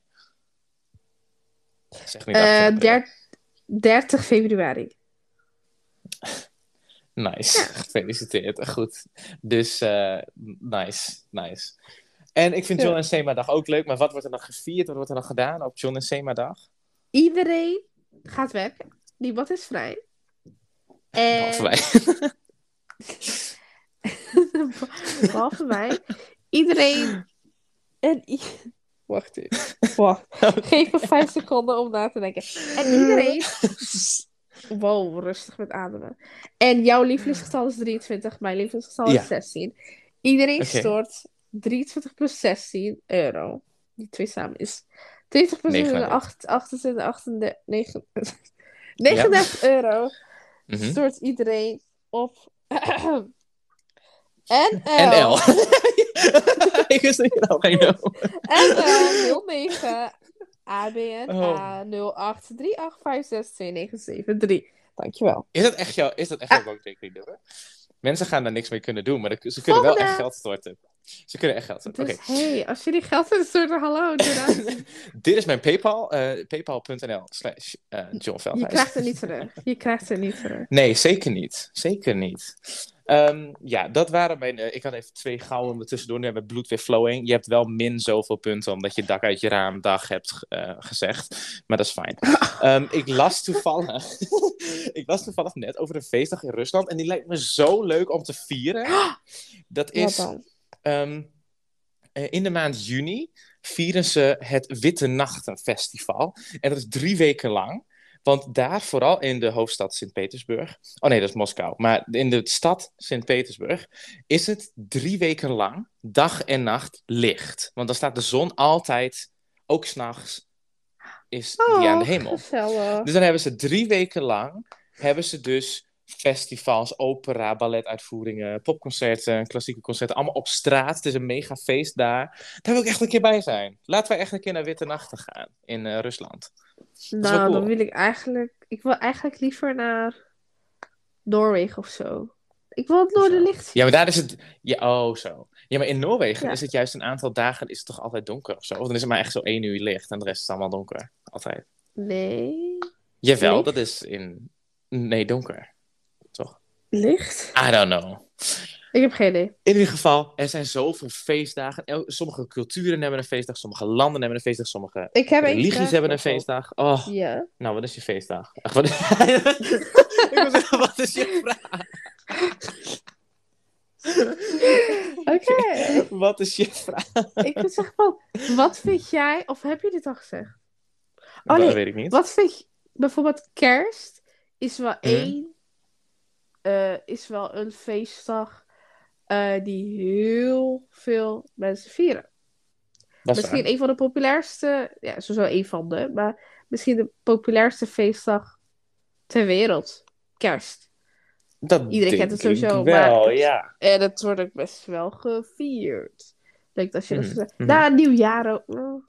Zeg niet Eh, 18 april. der- 30 februari. Nice, gefeliciteerd. Goed. Dus eh, nice, nice. En ik vind. John en Sema dag ook leuk, maar wat wordt er dan gevierd? Wat wordt er dan gedaan op John en Sema dag? Iedereen gaat werken. Niemand is vrij. En... Behalve wij. Behalve wij. Iedereen. En i- Wacht even. Wacht. Geef me vijf seconden om na te denken. En iedereen. Wow, rustig met ademen. En jouw lievelingsgetal is 23, mijn lievelingsgetal Ja. is 16. Iedereen stort 23 plus 16 euro. Die twee samen is 20 plus 39. 8, 28, 38, 39, 39 euro. Mhm. Stort iedereen op. NL. NL. Dat geen nul. NL 09 ABN Oh. A083856297. Dankjewel. Is dat echt jouw, is dat echt jouw bankrekeningnummer? Mensen gaan daar niks mee kunnen doen, maar ze kunnen wel echt geld storten. Ze kunnen echt geld storten. Dus hey, als jullie geld in storten, hallo. doe dat. dit is mijn PayPal. eh, paypal.nl slash eh, John Je Veldhuis. krijgt het niet terug. Je krijgt het niet terug. Nee, zeker niet. Zeker niet. Ehm, ja, dat waren mijn... eh, ik had even twee gouden tussendoor. Nu hebben we bloed weer flowing. Je hebt wel min zoveel punten omdat je dak uit je raam dag hebt gezegd. Maar dat is fijn. Ehm, ik las toevallig... ik las toevallig net over een feestdag in Rusland. En die lijkt me zo leuk om te vieren. Dat is... Ehm, eh, in de maand juni vieren ze het Witte Nachten Festival. En dat is drie weken lang. Want daar, vooral in de hoofdstad Sint-Petersburg. Oh nee, dat is Moskou. Maar in de stad Sint-Petersburg is het drie weken lang, dag en nacht, licht. Want dan staat de zon altijd, ook s'nachts, is die aan de hemel. Oh, gezellig. Dus dan hebben ze drie weken lang, hebben ze dus festivals, opera, balletuitvoeringen, popconcerten, klassieke concerten, allemaal op straat. Het is een mega feest daar. Daar wil ik echt een keer bij zijn. Laten we echt een keer naar Witte Nachten gaan in eh, Rusland. Nou, cool. dan wil ik eigenlijk... Ik wil eigenlijk liever naar Noorwegen of zo. Ik wil het Noorderlicht zien. Ja, maar daar is het... Ja, oh, zo. Ja, maar in Noorwegen Ja. is het juist een aantal dagen is het toch altijd donker of zo? Of dan is het maar echt zo één uur licht en de rest is allemaal donker. Altijd. Nee. Jawel, dat is in... Nee, donker. Licht? I don't know. Ik heb geen idee. In ieder geval, er zijn zoveel feestdagen. El- Sommige culturen hebben een feestdag, sommige landen hebben een feestdag, sommige Ik heb religies hebben een feestdag. Oh, Ja. nou, wat is je feestdag? Ach, wat... Ik wil zeggen, wat is je vraag? Oké. Wat is je vraag? ik wil zeggen van, wat vind jij... Of heb je dit al gezegd? Oh, dat nee. weet ik niet. Wat vind je... Bijvoorbeeld kerst is wel Mhm. één... eh, is wel een feestdag eh, die heel veel mensen vieren. Misschien waar. een van de populairste... Ja, sowieso een van de. Maar misschien de populairste feestdag ter wereld. Kerst. Dat Iedereen kent het sowieso, Wel, maar- ja. En het wordt ook best wel gevierd. Denk dat je dat Mhm, zegt. mhm. Na nieuwjaar ook. mm.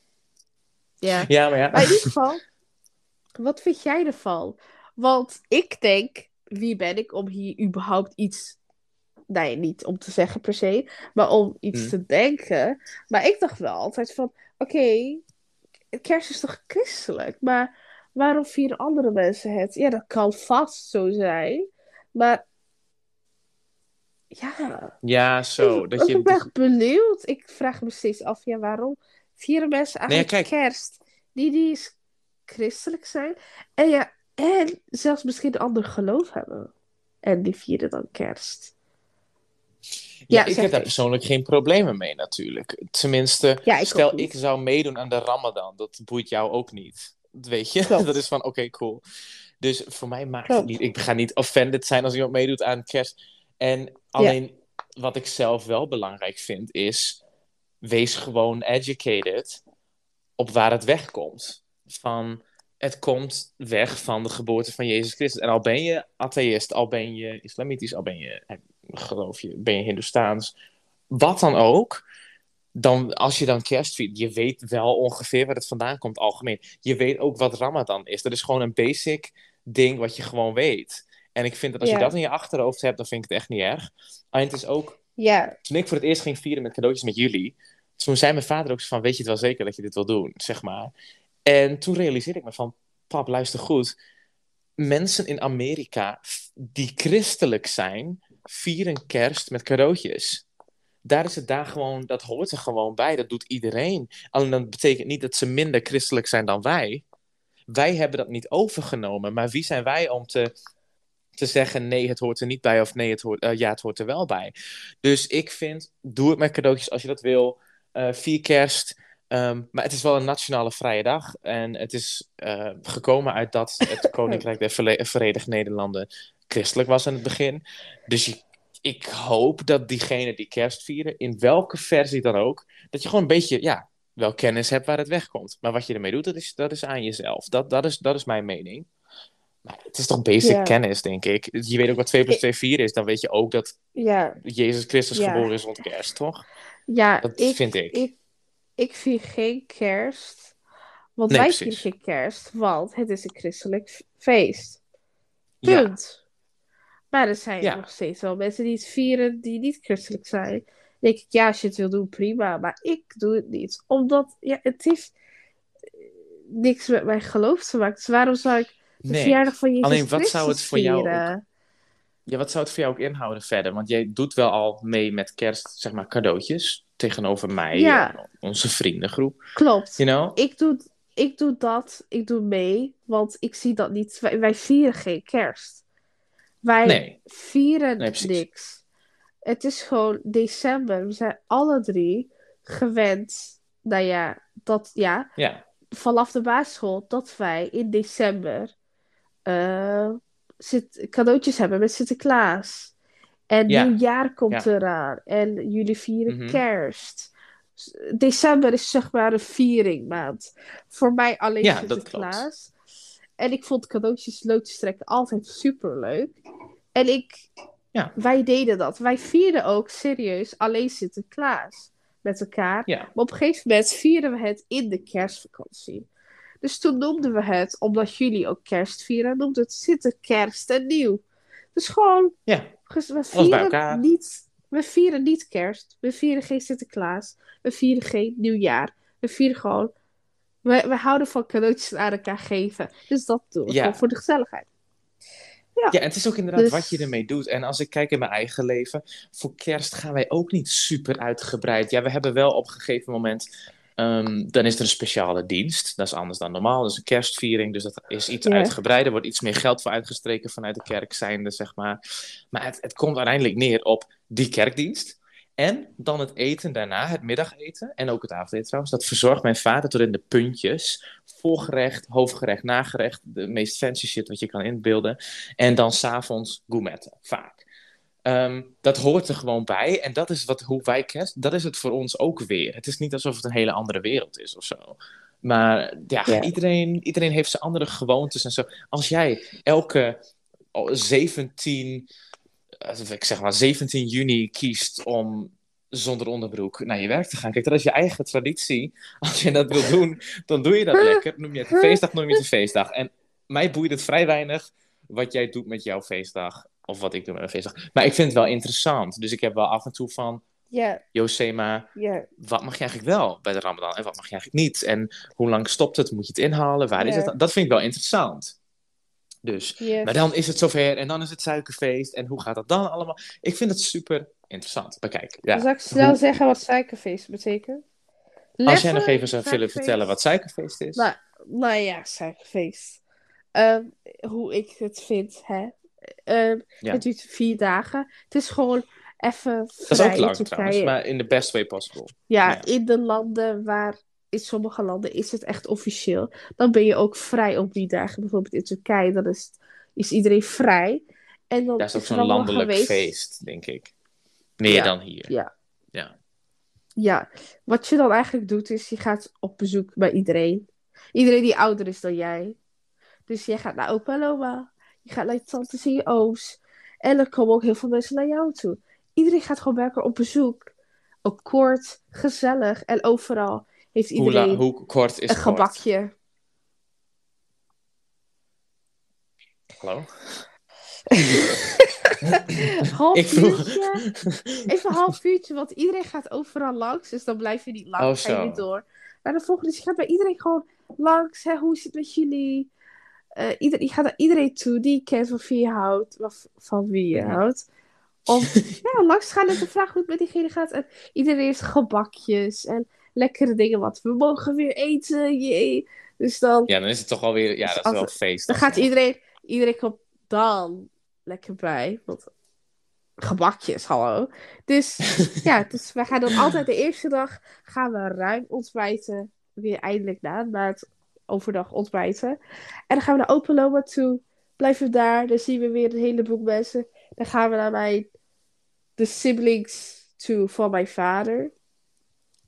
Ja. Ja, maar ja. Maar in ieder geval, wat vind jij ervan? Want ik denk, wie ben ik om hier überhaupt iets... Nee, niet om te zeggen per se, maar om iets Mhm. te denken. Maar ik dacht wel altijd van, oké, kerst is toch christelijk? Maar waarom vieren andere mensen het? Ja, dat kan vast zo zijn. Maar ja, Ja, zo. ik, Dat je... ik ben echt benieuwd. Ik vraag me steeds af, ja, waarom vieren mensen eigenlijk kerst die, die is christelijk zijn? En ja, en zelfs misschien een ander geloof hebben. En die vieren dan kerst. Ja, Ja, ik heb daar persoonlijk geen problemen mee natuurlijk. Tenminste, Ja, ik stel ik zou meedoen aan de Ramadan. Dat boeit jou ook niet. Weet je? Klopt. Dat is van, oké, cool. Dus voor mij maakt Klopt. het niet... Ik ga niet offended zijn als iemand meedoet aan kerst. En alleen, wat ik zelf wel belangrijk vind, is... Wees gewoon educated op waar het wegkomt. Van, het komt weg van de geboorte van Jezus Christus. En al ben je atheïst, al ben je islamitisch, al ben je, geloof je, ben je hindoestaans, wat dan ook. Dan, als je dan kerst viert, je weet wel ongeveer waar het vandaan komt algemeen. Je weet ook wat Ramadan is. Dat is gewoon een basic ding wat je gewoon weet. En ik vind dat als Ja. je dat in je achterhoofd hebt, dan vind ik het echt niet erg. En het is ook Ja, toen ik voor het eerst ging vieren met cadeautjes met jullie, toen zei mijn vader ook van, weet je het wel zeker dat je dit wil doen, zeg maar. En toen realiseerde ik me van, pap, luister goed. Mensen in Amerika die christelijk zijn, vieren kerst met cadeautjes. Daar is het daar gewoon, dat hoort er gewoon bij, dat doet iedereen. Alleen dat betekent niet dat ze minder christelijk zijn dan wij. wij hebben dat niet overgenomen. Maar wie zijn wij om te, te zeggen: nee, het hoort er niet bij. Of nee, het hoort, eh, ja, het hoort er wel bij. Dus ik vind, doe het met cadeautjes als je dat wil. Uh, vier kerst. Um, maar het is wel een nationale vrije dag. En het is uh, gekomen uit dat het Koninkrijk der Verenigde Nederlanden christelijk was in het begin. Dus je, ik hoop dat diegenen die kerst vieren, in welke versie dan ook, dat je gewoon een beetje, ja, wel kennis hebt waar het wegkomt. Maar wat je ermee doet, dat is, dat is aan jezelf. Dat, dat, is, dat is mijn mening. Maar het is toch basic ja. kennis, denk ik. Je weet ook wat 2 plus 2 4 is. Dan weet je ook dat ja. Jezus Christus ja. geboren is rond kerst, toch? Ja, dat ik, vind ik. ik. Ik vier geen kerst. Want Nee, wij vieren geen kerst, want het is een christelijk feest. Punt. Maar er zijn Ja. nog steeds wel mensen die het vieren die niet christelijk zijn. Dan denk ik, ja, als je het wil doen, prima. Maar ik doe het niet. Omdat, ja, het heeft eh, niks met mijn geloof te maken. Dus waarom zou ik de Nee. verjaardag van Jezus Alleen, wat zou het voor jou vieren? Ja, wat zou het voor jou ook inhouden verder? Want jij doet wel al mee met kerst, zeg maar, cadeautjes. Tegenover mij Ja. onze vriendengroep. Klopt. You know? Ik doe, ik doe dat, ik doe mee, want ik zie dat niet. Wij, wij vieren geen kerst. Wij Nee. vieren Nee, niks. Het is gewoon december. We zijn alle drie gewend, nou ja, dat, ja, Ja, vanaf de basisschool, dat wij in december eh, zit, cadeautjes hebben met Sinterklaas. En Ja. nieuwjaar komt Ja. eraan. En jullie vieren Mhm. kerst. December is zeg maar een vieringmaand. Voor mij alleen Ja, Sinterklaas. En ik vond cadeautjes loodjes trekken altijd super leuk. En ik, Ja. wij deden dat. Wij vierden ook serieus alleen Sinterklaas met elkaar. ja. Maar op een gegeven moment vierden we het in de kerstvakantie. Dus toen noemden we het, omdat jullie ook kerst vieren, noemden het Sinterkerst en nieuw. Dus gewoon, ja. we vieren, niet, we vieren niet kerst. We vieren geen Sinterklaas. We vieren geen nieuwjaar. We vieren gewoon, we, we houden van cadeautjes aan elkaar geven. Dus dat doen we Ja. voor de gezelligheid. Ja, en het is ook inderdaad Dus- wat je ermee doet. En als ik kijk in mijn eigen leven, voor kerst gaan wij ook niet super uitgebreid. Ja, we hebben wel op een gegeven moment, ehm, dan is er een speciale dienst. Dat is anders dan normaal. Dat is een kerstviering, dus dat is iets Ja. uitgebreider. Er wordt iets meer geld voor uitgestreken vanuit de kerk zijnde, zeg maar. Maar het, het komt uiteindelijk neer op die kerkdienst. En dan het eten daarna, het middageten en ook het avondeten trouwens. Dat verzorgt mijn vader tot in de puntjes. Voorgerecht, hoofdgerecht, nagerecht. De meest fancy shit wat je kan inbeelden. En dan s'avonds gourmetten, vaak. Ehm, dat hoort er gewoon bij. En dat is wat, hoe wij kerst, dat is het voor ons ook weer. Het is niet alsof het een hele andere wereld is of zo. Maar ja, Ja. Iedereen, iedereen heeft zijn andere gewoontes en zo. Als jij elke oh, 17, eh, ik zeg maar 17 juni kiest om zonder onderbroek naar je werk te gaan. Kijk, dat is je eigen traditie. Als je dat wil doen, dan doe je dat lekker. Noem je het een feestdag, noem je het een feestdag. En mij boeit het vrij weinig wat jij doet met jouw feestdag. Of wat ik doe met mijn feestdag. Maar ik vind het wel interessant. Dus ik heb wel af en toe van... Ja, Josema, ja. wat mag je eigenlijk wel bij de Ramadan en wat mag je eigenlijk niet? En hoe lang stopt het? Moet je het inhalen? Waar is het? Dat vind ik wel interessant. Dus, Yes. maar dan is het zover en dan is het suikerfeest. En hoe gaat dat dan allemaal? Ik vind het super interessant. Maar kijk, ja. Zal ik snel Hoe- zeggen wat suikerfeest betekent? Als jij nog even zou willen vertellen wat suikerfeest is. Nou, nou ja, suikerfeest. Ehm, hoe ik het vind, hè. Ehm, Ja. Het duurt vier dagen. Het is gewoon even dat is ook lang trouwens, maar in the best way possible. Ja, Ja. in de landen waar... In sommige landen is het echt officieel. Dan ben je ook vrij op die dagen. Bijvoorbeeld in Turkije, dan is, het- is iedereen vrij. En dan Dat is ook zo'n landelijk geweest- feest, denk ik. Meer Ja. dan hier. Ja. Ja. Ja, wat je dan eigenlijk doet is, je gaat op bezoek bij iedereen. Iedereen die ouder is dan jij. Dus jij gaat naar opa en oma. Je gaat naar je tantes en er komen ook heel veel mensen naar jou toe. Iedereen gaat gewoon bij elkaar op bezoek. Ook kort, gezellig. En overal heeft Hoe, la- iedereen hoe kort is een kort? gebakje. Hallo? half Ik vroeg... uurtje. Even een half uurtje, want iedereen gaat overal langs. Dus dan blijf je niet lang, Oh, ga je niet door. Maar de volgende is, je gaat bij iedereen gewoon langs. Hè, hoe is het met jullie? Eh, ieder, je gaat naar iedereen toe die je kent, van wie je houdt. Of van wie je houdt. Om ja, langs gaan en te vragen hoe het met diegene gaat. En iedereen heeft gebakjes en lekkere dingen, want we mogen weer eten. Jee. Dus dan, Ja, dan is het toch alweer... Ja, dat is wel het- feest. dan gaat iedereen, iedereen komt dan lekker bij. Want gebakjes, hallo. Dus ja, dus we gaan dan altijd de eerste dag gaan we ruim ontbijten. Weer eindelijk na, na het overdag ontbijten. En dan gaan we naar Open Loma toe. Blijven we daar. Dan zien we weer een heleboel mensen. Dan gaan we naar mijn, de siblings toe van mijn vader.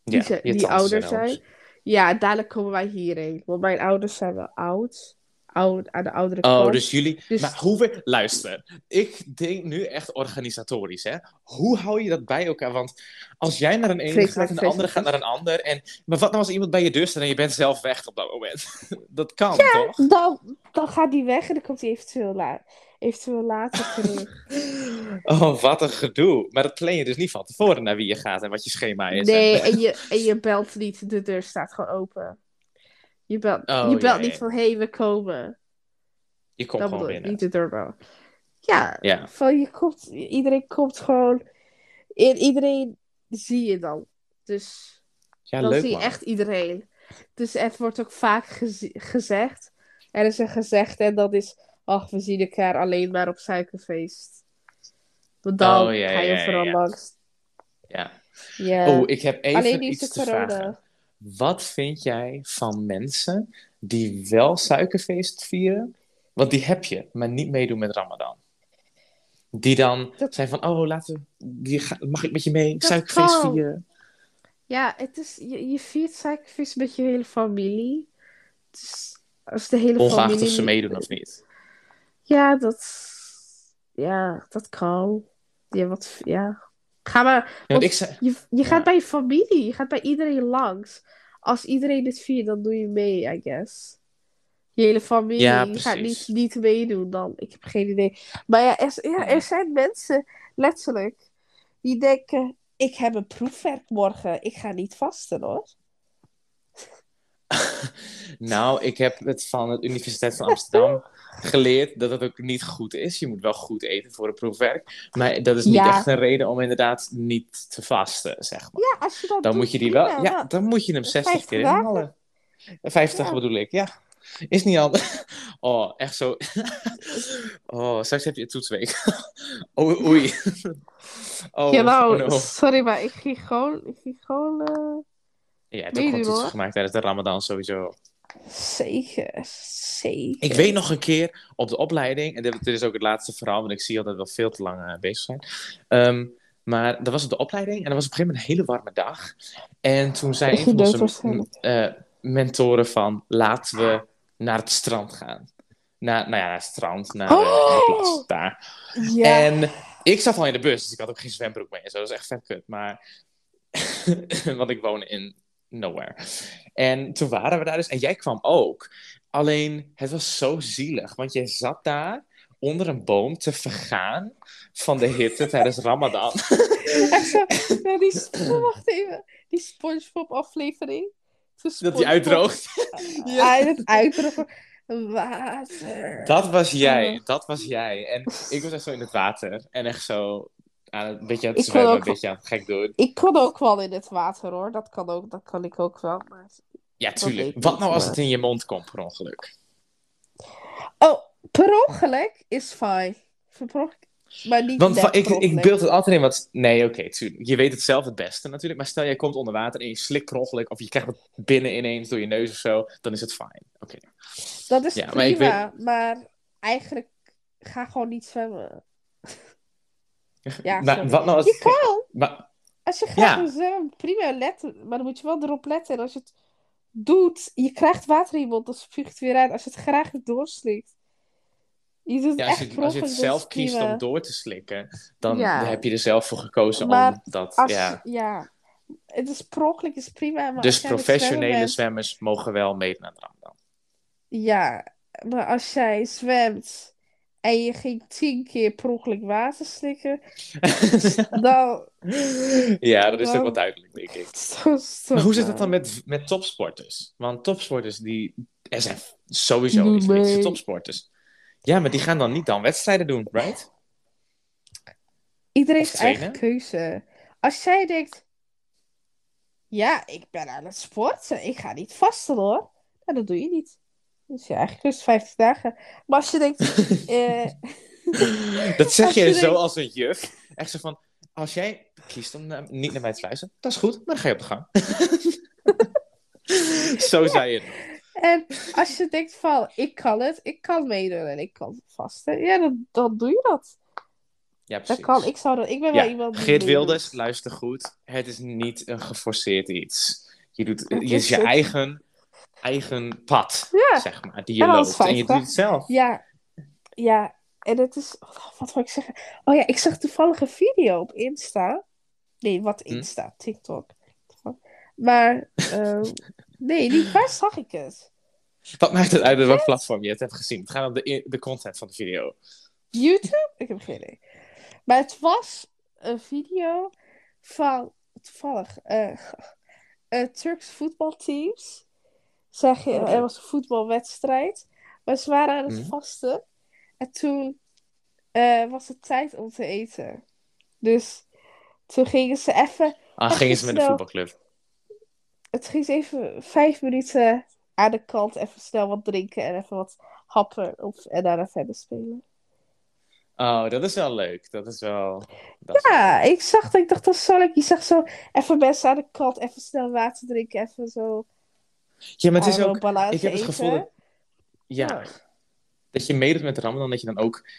Die, Ja, die ouder zijn. Ja, dadelijk komen wij hierheen. Want mijn ouders zijn wel oud. Oud aan de oudere Oh, kant. dus jullie... Dus- Maar hoe... we- Luister, ik denk nu echt organisatorisch, hè. Hoe hou je dat bij elkaar? Want als jij naar een ene Vreselijk, gaat en de andere gaat naar een ander... En... Maar wat nou als iemand bij je deur staat en je bent zelf weg op dat moment? dat kan, toch? Dan, dan gaat die weg en dan komt hij eventueel, la eventueel later terug. Oh, wat een gedoe. Maar dat plan je dus niet van tevoren naar wie je gaat en wat je schema is. Nee, En- en je, en je belt niet. De deur staat gewoon open. Je belt, Oh, je belt ja, niet ja. van, hé, hey, we komen. Je komt dat gewoon binnen. niet de deurbel. Ja, Ja. van je komt, iedereen komt gewoon. En iedereen zie je dan. Dus Ja, dan leuk zie je man. echt iedereen. Dus het wordt ook vaak geze- gezegd. Er is een gezegd en dat is... Ach, we zien elkaar alleen maar op suikerfeest. Want dan Oh, ja, ga je ja, ja, vooral ja. langs. Ja. Ja. Oh, ik heb even alleen iets te corona. vragen. Wat vind jij van mensen die wel suikerfeest vieren? Want die heb je, maar niet meedoen met Ramadan. Die dan Dat- zijn van, oh, laten we, mag ik met je mee suikerfeest kan. vieren? Ja, het is, je, je viert suikervis met je hele familie. Dus als de hele Ongeacht familie... of ze meedoen of niet. Ja, dat... Ja, dat kan. Ja, wat... Ja. Ga maar... Ja, want Want ik zei, Je, je gaat Ja. bij je familie, je gaat bij iedereen langs. Als iedereen dit viert, dan doe je mee, I guess. Je hele familie Ja, gaat niet, niet meedoen dan. Ik heb geen idee. Maar ja er, ja, er zijn mensen, letterlijk, die denken: ik heb een proefwerk morgen, ik ga niet vasten hoor. nou, ik heb het van de Universiteit van Amsterdam geleerd dat het ook niet goed is. Je moet wel goed eten voor een proefwerk. Maar dat is niet Ja. echt een reden om inderdaad niet te vasten, zeg maar. Ja, als je dat Dan doet, moet je die wel, ja, dan moet je hem 60 50 keer inhalen. 50 Ja. bedoel ik, ja. Is niet anders. Oh, echt zo. Oh, straks heb je toetsweek. Oh, oei. Oh, ja, nou, oh no. sorry, maar ik ging gewoon, ik ging gewoon, eh, Ja, het ook hoor. gemaakt tijdens de Ramadan sowieso. zeker, zeker. Ik weet nog een keer op de opleiding, en dit, dit is ook het laatste verhaal, want ik zie al dat we wel veel te lang eh, bezig zijn. Ehm, maar dat was op de opleiding en dat was op een gegeven moment een hele warme dag. En toen zei een van onze eh, mentoren van, laten we naar het strand gaan. Naar, nou ja, naar het strand, naar eh, de Oh! plas, daar. Ja, En ik zat al in de bus, dus ik had ook geen zwembroek mee en zo. Dat was echt vet kut. Maar, want ik woon in nowhere. En toen waren we daar dus, en jij kwam ook. Alleen, het was zo zielig, want jij zat daar onder een boom te vergaan van de hitte tijdens Ramadan. Echt zo, ja, die, wacht even. Die SpongeBob aflevering. Toen Dat die uitdoogt. Ja, en het uitdrogen. Water. Dat was jij, dat was jij. En ik was echt zo in het water. En echt zo aan het, een beetje aan het Ik zwemmen, ook- een beetje aan het gek doen. Ik kon ook wel in het water hoor. Dat kan, ook, dat kan ik ook wel. Maar... Ja, tuurlijk. Wat nou als maar- het in je mond komt per ongeluk? Oh, per ongeluk is fijn. Maar niet Want ik, ik beeld het altijd in wat... Nee, oké, tuurlijk. Je weet het zelf het beste natuurlijk. Maar stel, jij komt onder water en je slikt per ongeluk... of je krijgt het binnen ineens door je neus of zo... dan is het fijn. Oké. Dat is Ja, maar prima. Maar, eigenlijk ga gewoon niet zwemmen. Ja, maar sorry. wat nou als... Je kan. Maar, Als je graag Ja. zwemmen, prima. Let, maar dan moet je wel erop letten. En als je het doet, je krijgt water in je mond, dan spuugt het weer uit. Als je het graag doorslikt. Je doet het ja, als, echt je, als je het dat zelf kiest prima. om door te slikken... dan Ja. heb je er zelf voor gekozen Maar om dat... Als, ja. ja. Het is per ongeluk, is prima. Maar Dus professionele bent- zwemmers mogen wel meedoen aan de Ramadan. Ja, maar als jij zwemt en je ging tien keer per ongeluk water slikken, dan... ja, dat is ook Dan- wel duidelijk, denk ik. Zo, zo, Maar hoe zit het dan met, met topsporters? Want topsporters, die... Er zijn sowieso islamitische mee. topsporters. Ja, maar die gaan dan niet dan wedstrijden doen, right? Iedereen heeft eigen keuze. Als jij denkt, Ja, ik ben aan het sporten. Ik ga niet vasten hoor. Nou, dat doe je niet. Dus ja, eigenlijk het 50 dagen. Maar als je denkt, eh, Dat zeg je je zo denkt- als een juf. Echt zo van, als jij kiest om na- niet naar mij te luisteren, dat is goed, maar dan ga je op de gang. zo zei je het. en als je denkt van, ik kan het, ik kan meedoen en ik kan vasten. Ja, dan, dan doe je dat. Ja, Dat precies. kan. Ik zou dat, ik ben Ja, wel iemand die Geert. Wilders, luister goed. Het is niet een geforceerd iets. Je doet je is je eigen, eigen pad, Ja. zeg maar, die je En loopt. En je 50. doet het zelf. Ja, ja. En het is, wat, wat wil ik zeggen? Oh ja, ik zag toevallig een video op Insta. Nee, wat Hm? Insta? TikTok. Maar, ehm, nee, niet, waar zag ik het? Wat maakt het uit op welk platform je het hebt gezien? Het gaat om de, de content van de video. YouTube? Ik heb geen idee. Maar het was een video van, toevallig, eh eh, Turks voetbalteams. Zeg je, er was een voetbalwedstrijd. Maar ze waren aan het Mhm. vasten. En toen eh, was het tijd om te eten. Dus toen gingen ze even, Ah, gingen ze met de voetbalclub. het ging ze even vijf minuten aan de kant, even snel wat drinken en even wat happen. Of, en daarna verder spelen. Oh, dat is wel leuk. Dat is wel... Dat is Ja, ik zag dat, ik dacht dat zo leuk. Je zag zo even mensen aan de kant, even snel water drinken, even zo. Ja, maar het is ook... Ik heb het gevoel dat... Ja, Ja. dat je meedoet met Ramadan, dat je dan ook...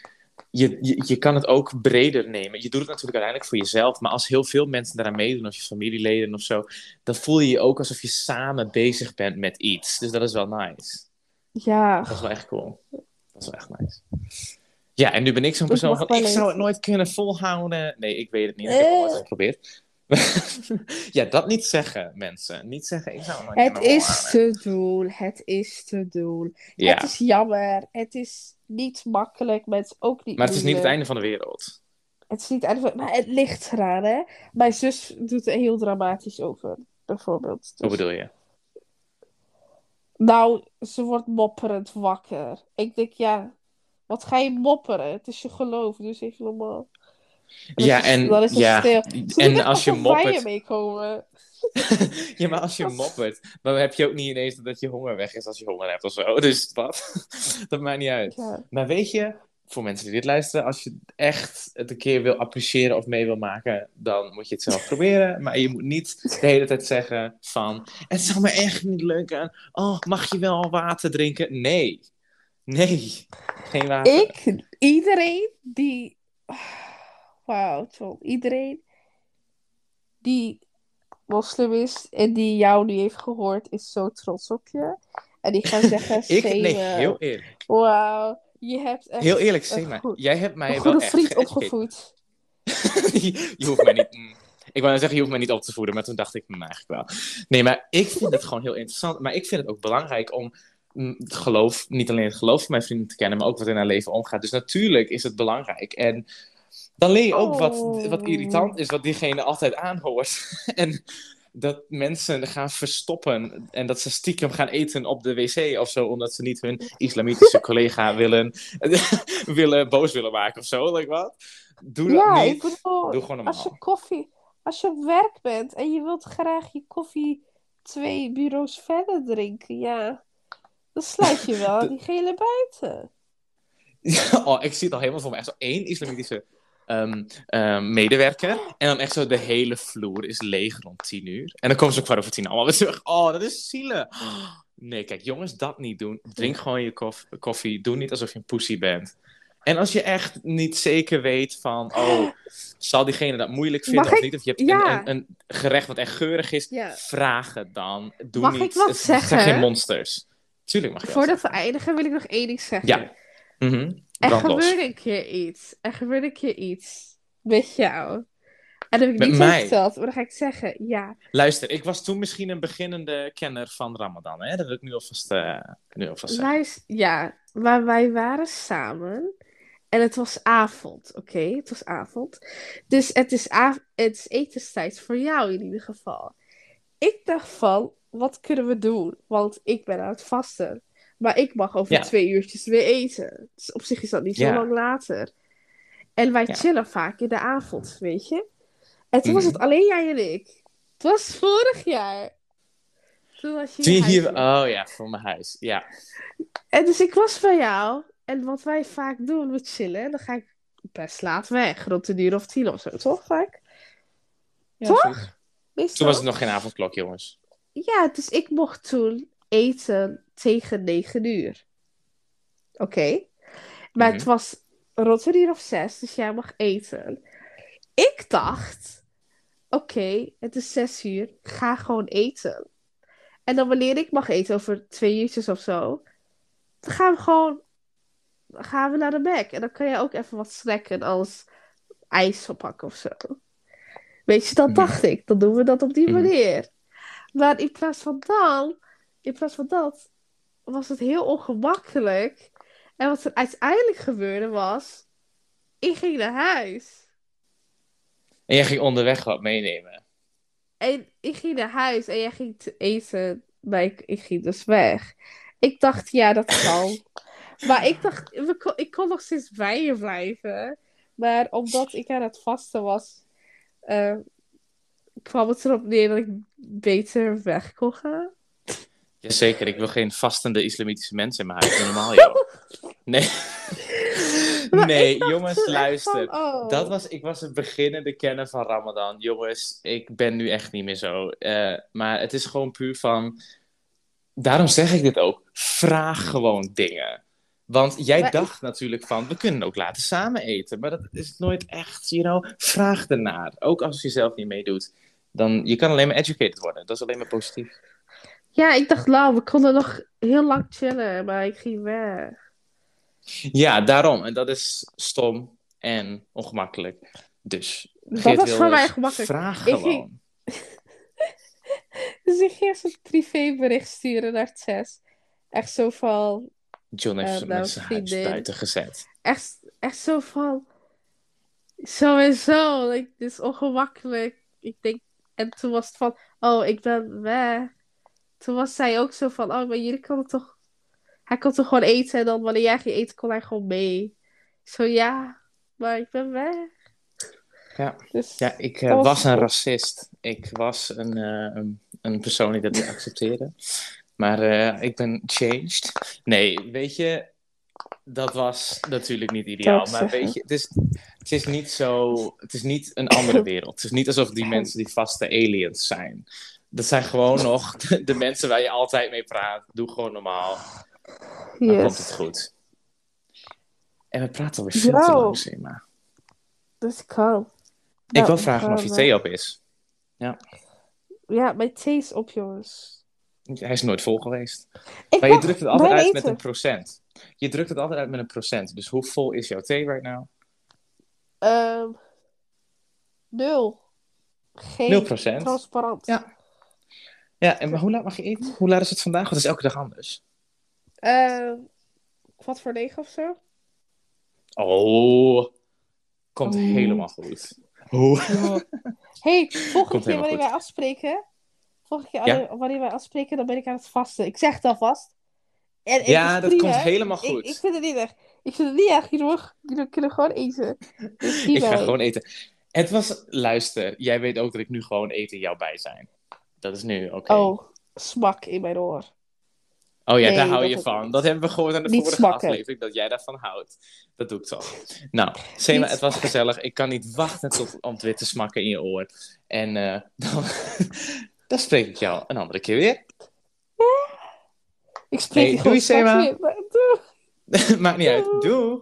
Je, je, je kan het ook breder nemen. Je doet het natuurlijk uiteindelijk voor jezelf, maar als heel veel mensen daaraan meedoen, of je familieleden of zo, dan voel je je ook alsof je samen bezig bent met iets. Dus dat is wel nice. Ja, Dat is wel echt cool. Dat is wel echt nice. Ja, en nu ben ik zo'n persoon van, ik zou het nooit kunnen volhouden. Nee, ik weet het niet. Ik heb het Eh. nooit geprobeerd. ja, dat niet zeggen, mensen. Niet zeggen, ik zou het is te doen. Het is te doen. Ja, Het is jammer. Het is niet makkelijk, maar het is ook niet maar het is niet het einde van de wereld. Het is niet het einde van- Maar het ligt eraan, hè. Mijn zus doet er heel dramatisch over, bijvoorbeeld. Hoe Dus- bedoel je? Nou, ze wordt mopperend wakker. Ik denk, ja, wat ga je mopperen? Het is je geloof, dus even normaal. Ja, en, is ja, en als je moppert... meekomen. ja, maar als je moppert, dan heb je ook niet ineens dat je honger weg is als je honger hebt of zo. Dus wat? dat maakt niet uit. Ja. Maar weet je, voor mensen die dit luisteren, als je echt het een keer wil appreciëren of mee wil maken, dan moet je het zelf proberen. Maar je moet niet de hele tijd zeggen van, het zal me echt niet lukken. Oh, mag je wel water drinken? Nee. Nee. Geen water. Ik, iedereen die. Wauw, Tom. Iedereen die moslim is en die jou nu heeft gehoord, is zo trots op je. En die gaan zeggen: Ik, nee, heel eerlijk. Wauw, je hebt echt Heel eerlijk, een Sema, jij hebt mij een wel goede echt vriend geëducateerd. opgevoed. je hoeft mij niet. mm. Ik wou zeggen, je hoeft mij niet op te voeden, maar toen dacht ik, mm, eigenlijk wel. Nee, maar ik vind het gewoon heel interessant. Maar ik vind het ook belangrijk om mm, het geloof, niet alleen het geloof van mijn vrienden te kennen, maar ook wat in haar leven omgaat. Dus natuurlijk is het belangrijk. En dan leer je ook wat, Oh. wat irritant is, wat diegene altijd aanhoort. en dat mensen gaan verstoppen en dat ze stiekem gaan eten op de wc of zo, omdat ze niet hun islamitische collega willen, willen boos willen maken of zo. Like wat? Doe dat Ja, niet. ik bedoel, Doe gewoon normaal. als je koffie, als je op werk bent en je wilt graag je koffie twee bureaus verder drinken, ja, dan sluit je wel De- diegene buiten. oh, ik zie het al helemaal voor me. Echt zo één islamitische ehm, medewerker. En dan echt zo de hele vloer is leeg rond tien uur. En dan komen ze ook kwart over tien allemaal weer terug. Oh, dat is zielig. Nee, kijk, jongens, dat niet doen. Drink gewoon je koff- koffie. Doe niet alsof je een pussy bent. En als je echt niet zeker weet van, oh, zal diegene dat moeilijk vinden Mag of ik- niet? Of je hebt Ja. een, een, een gerecht wat echt geurig is, Ja. vraag het dan. Doe Mag niet. ik wat het zeggen? geen monsters. Tuurlijk mag je wel Voordat we eindigen wil ik nog één ding zeggen. Ja. Mhm. Er gebeurde een keer iets. Er gebeurde een keer iets met jou. En dat heb ik niet verteld, maar dan ga ik zeggen. Ja. Luister, ik was toen misschien een beginnende kenner van Ramadan. Hè? Dat wil ik nu alvast, eh nu alvast zeggen. Luister, ja, maar wij waren samen en het was avond, oké? Het was avond. Dus het is, av- het is etenstijd voor jou in ieder geval. Ik dacht van, wat kunnen we doen? Want ik ben aan het vasten. Maar ik mag over Ja. twee uurtjes weer eten. Dus op zich is dat niet zo Ja. lang later. En wij Ja. chillen vaak in de avond, weet je? En toen was Mhm. het alleen jij en ik. Het was vorig jaar. Toen was je hier... Oh ja, voor mijn huis. Ja. En dus ik was bij jou. En wat wij vaak doen, we chillen. Dan ga ik best laat weg. Rond een uur of tien of zo, toch? Vaak? Ja, Toch? Toen was het nog geen avondklok, jongens. Ja, dus ik mocht toen eten tegen negen uur. Oké. Maar het Mhm. was rond een uur of zes, dus jij mag eten. Ik dacht, oké, het is zes uur, ga gewoon eten. En dan wanneer ik mag eten, over twee uurtjes of zo, dan gaan we gewoon, gaan we naar de Mac. En dan kan jij ook even wat snacken als ijs oppakken of zo. Weet je, dat Mhm. dacht ik. Dan doen we dat op die Mhm. manier. Maar in plaats van dan, in plaats van dat, was het heel ongemakkelijk. En wat er uiteindelijk gebeurde was, ik ging naar huis. En jij ging onderweg wat meenemen. En ik ging naar huis en jij ging te eten, maar ik, ik ging dus weg. Ik dacht, ja, dat kan. maar ik dacht, kon, ik kon nog steeds bij je blijven. Maar omdat ik aan het vasten was, eh, kwam het erop neer dat ik beter weg kon gaan. Jazeker, ik wil geen vastende islamitische mensen in mijn huis. Normaal, joh. Nee. Nee, jongens, luister. van, oh. Dat was, ik was het beginnende kennen van Ramadan. Jongens, ik ben nu echt niet meer zo. Eh, maar het is gewoon puur van. Daarom zeg ik dit ook. Vraag gewoon dingen. Want jij Maar ik- dacht natuurlijk van, we kunnen ook laten samen eten. Maar dat is nooit echt, you know. Vraag ernaar. Ook als je zelf niet meedoet. Dan, je kan alleen maar educated worden. Dat is alleen maar positief. Ja, ik dacht, nou, we konden nog heel lang chillen, maar ik ging weg. Ja, daarom. En dat is stom en ongemakkelijk. Dus, Dat was voor mij gemakkelijk. Vraag Ik gewoon. ging- Dus ik ging eerst een privébericht sturen naar Tess. Echt zo van, John heeft Eh, ze nou, met zijn huis vriendin. buiten gezet. echt, echt zo van, zo en zo. Like, dit is ongemakkelijk. Ik denk, en toen was het van, oh, ik ben weg. Toen was zij ook zo van, oh, maar jullie konden toch, hij kon toch gewoon eten en dan wanneer jij ging eten, kon hij gewoon mee. Zo, ja, maar ik ben weg. Ja. Dus, Ja, ik eh, was was een racist. Ik was een, eh, een, een persoon die dat niet accepteerde. Maar eh, ik ben changed. Nee, weet je, dat was natuurlijk niet ideaal. Maar weet je, het is, het is niet zo. Het is niet een andere wereld. Het is niet alsof die mensen die vaste aliens zijn. Dat zijn gewoon nog de, mensen waar je altijd mee praat. Doe gewoon normaal. Dan yes. komt het goed. En we praten alweer veel te Yo. lang, Sema. Dus kan. Ik Nou, wil vragen of je thee we- op is. Ja, mijn thee is op, jongens. Hij is nooit vol geweest. Ik Maar je drukt het altijd uit met een procent. Je drukt het altijd uit met een procent. Dus hoe vol is jouw thee right now? Ehm, nul. Geen 0 procent. transparant. Ja. Ja, en maar hoe laat mag je eten? Hoe laat is het vandaag? Want het is elke dag anders. Ehm, kwart voor negen of zo. Oh, komt Oeh. helemaal goed. Hoe? hey, volgende Komt keer wanneer goed. wij afspreken. Volgende keer Ja? wanneer- wij afspreken, dan ben ik aan het vasten. Ik zeg het alvast. En Ja, dat prima. komt helemaal goed. ik vind het niet erg. Ik vind het niet erg. Jullie, mogen- jullie kunnen gewoon eten. Dus Ik ga gewoon eten. Het was, luister, jij weet ook dat ik nu gewoon eet in jouw bijzijn. Dat is nu oké. Oh. Oh, smak in mijn oor. ja, nee, daar hou je van. niet. Dat hebben we gehoord aan de Niet vorige smakken. aflevering, dat jij daarvan houdt. Dat doe ik toch. Nou, Sema, het was gezellig. Ik kan niet wachten tot, om het weer te smakken in je oor. En eh, dan, dan spreek ik jou een andere keer weer. Ik spreek Hey, je doei, Sema. Maakt niet uit. Doei!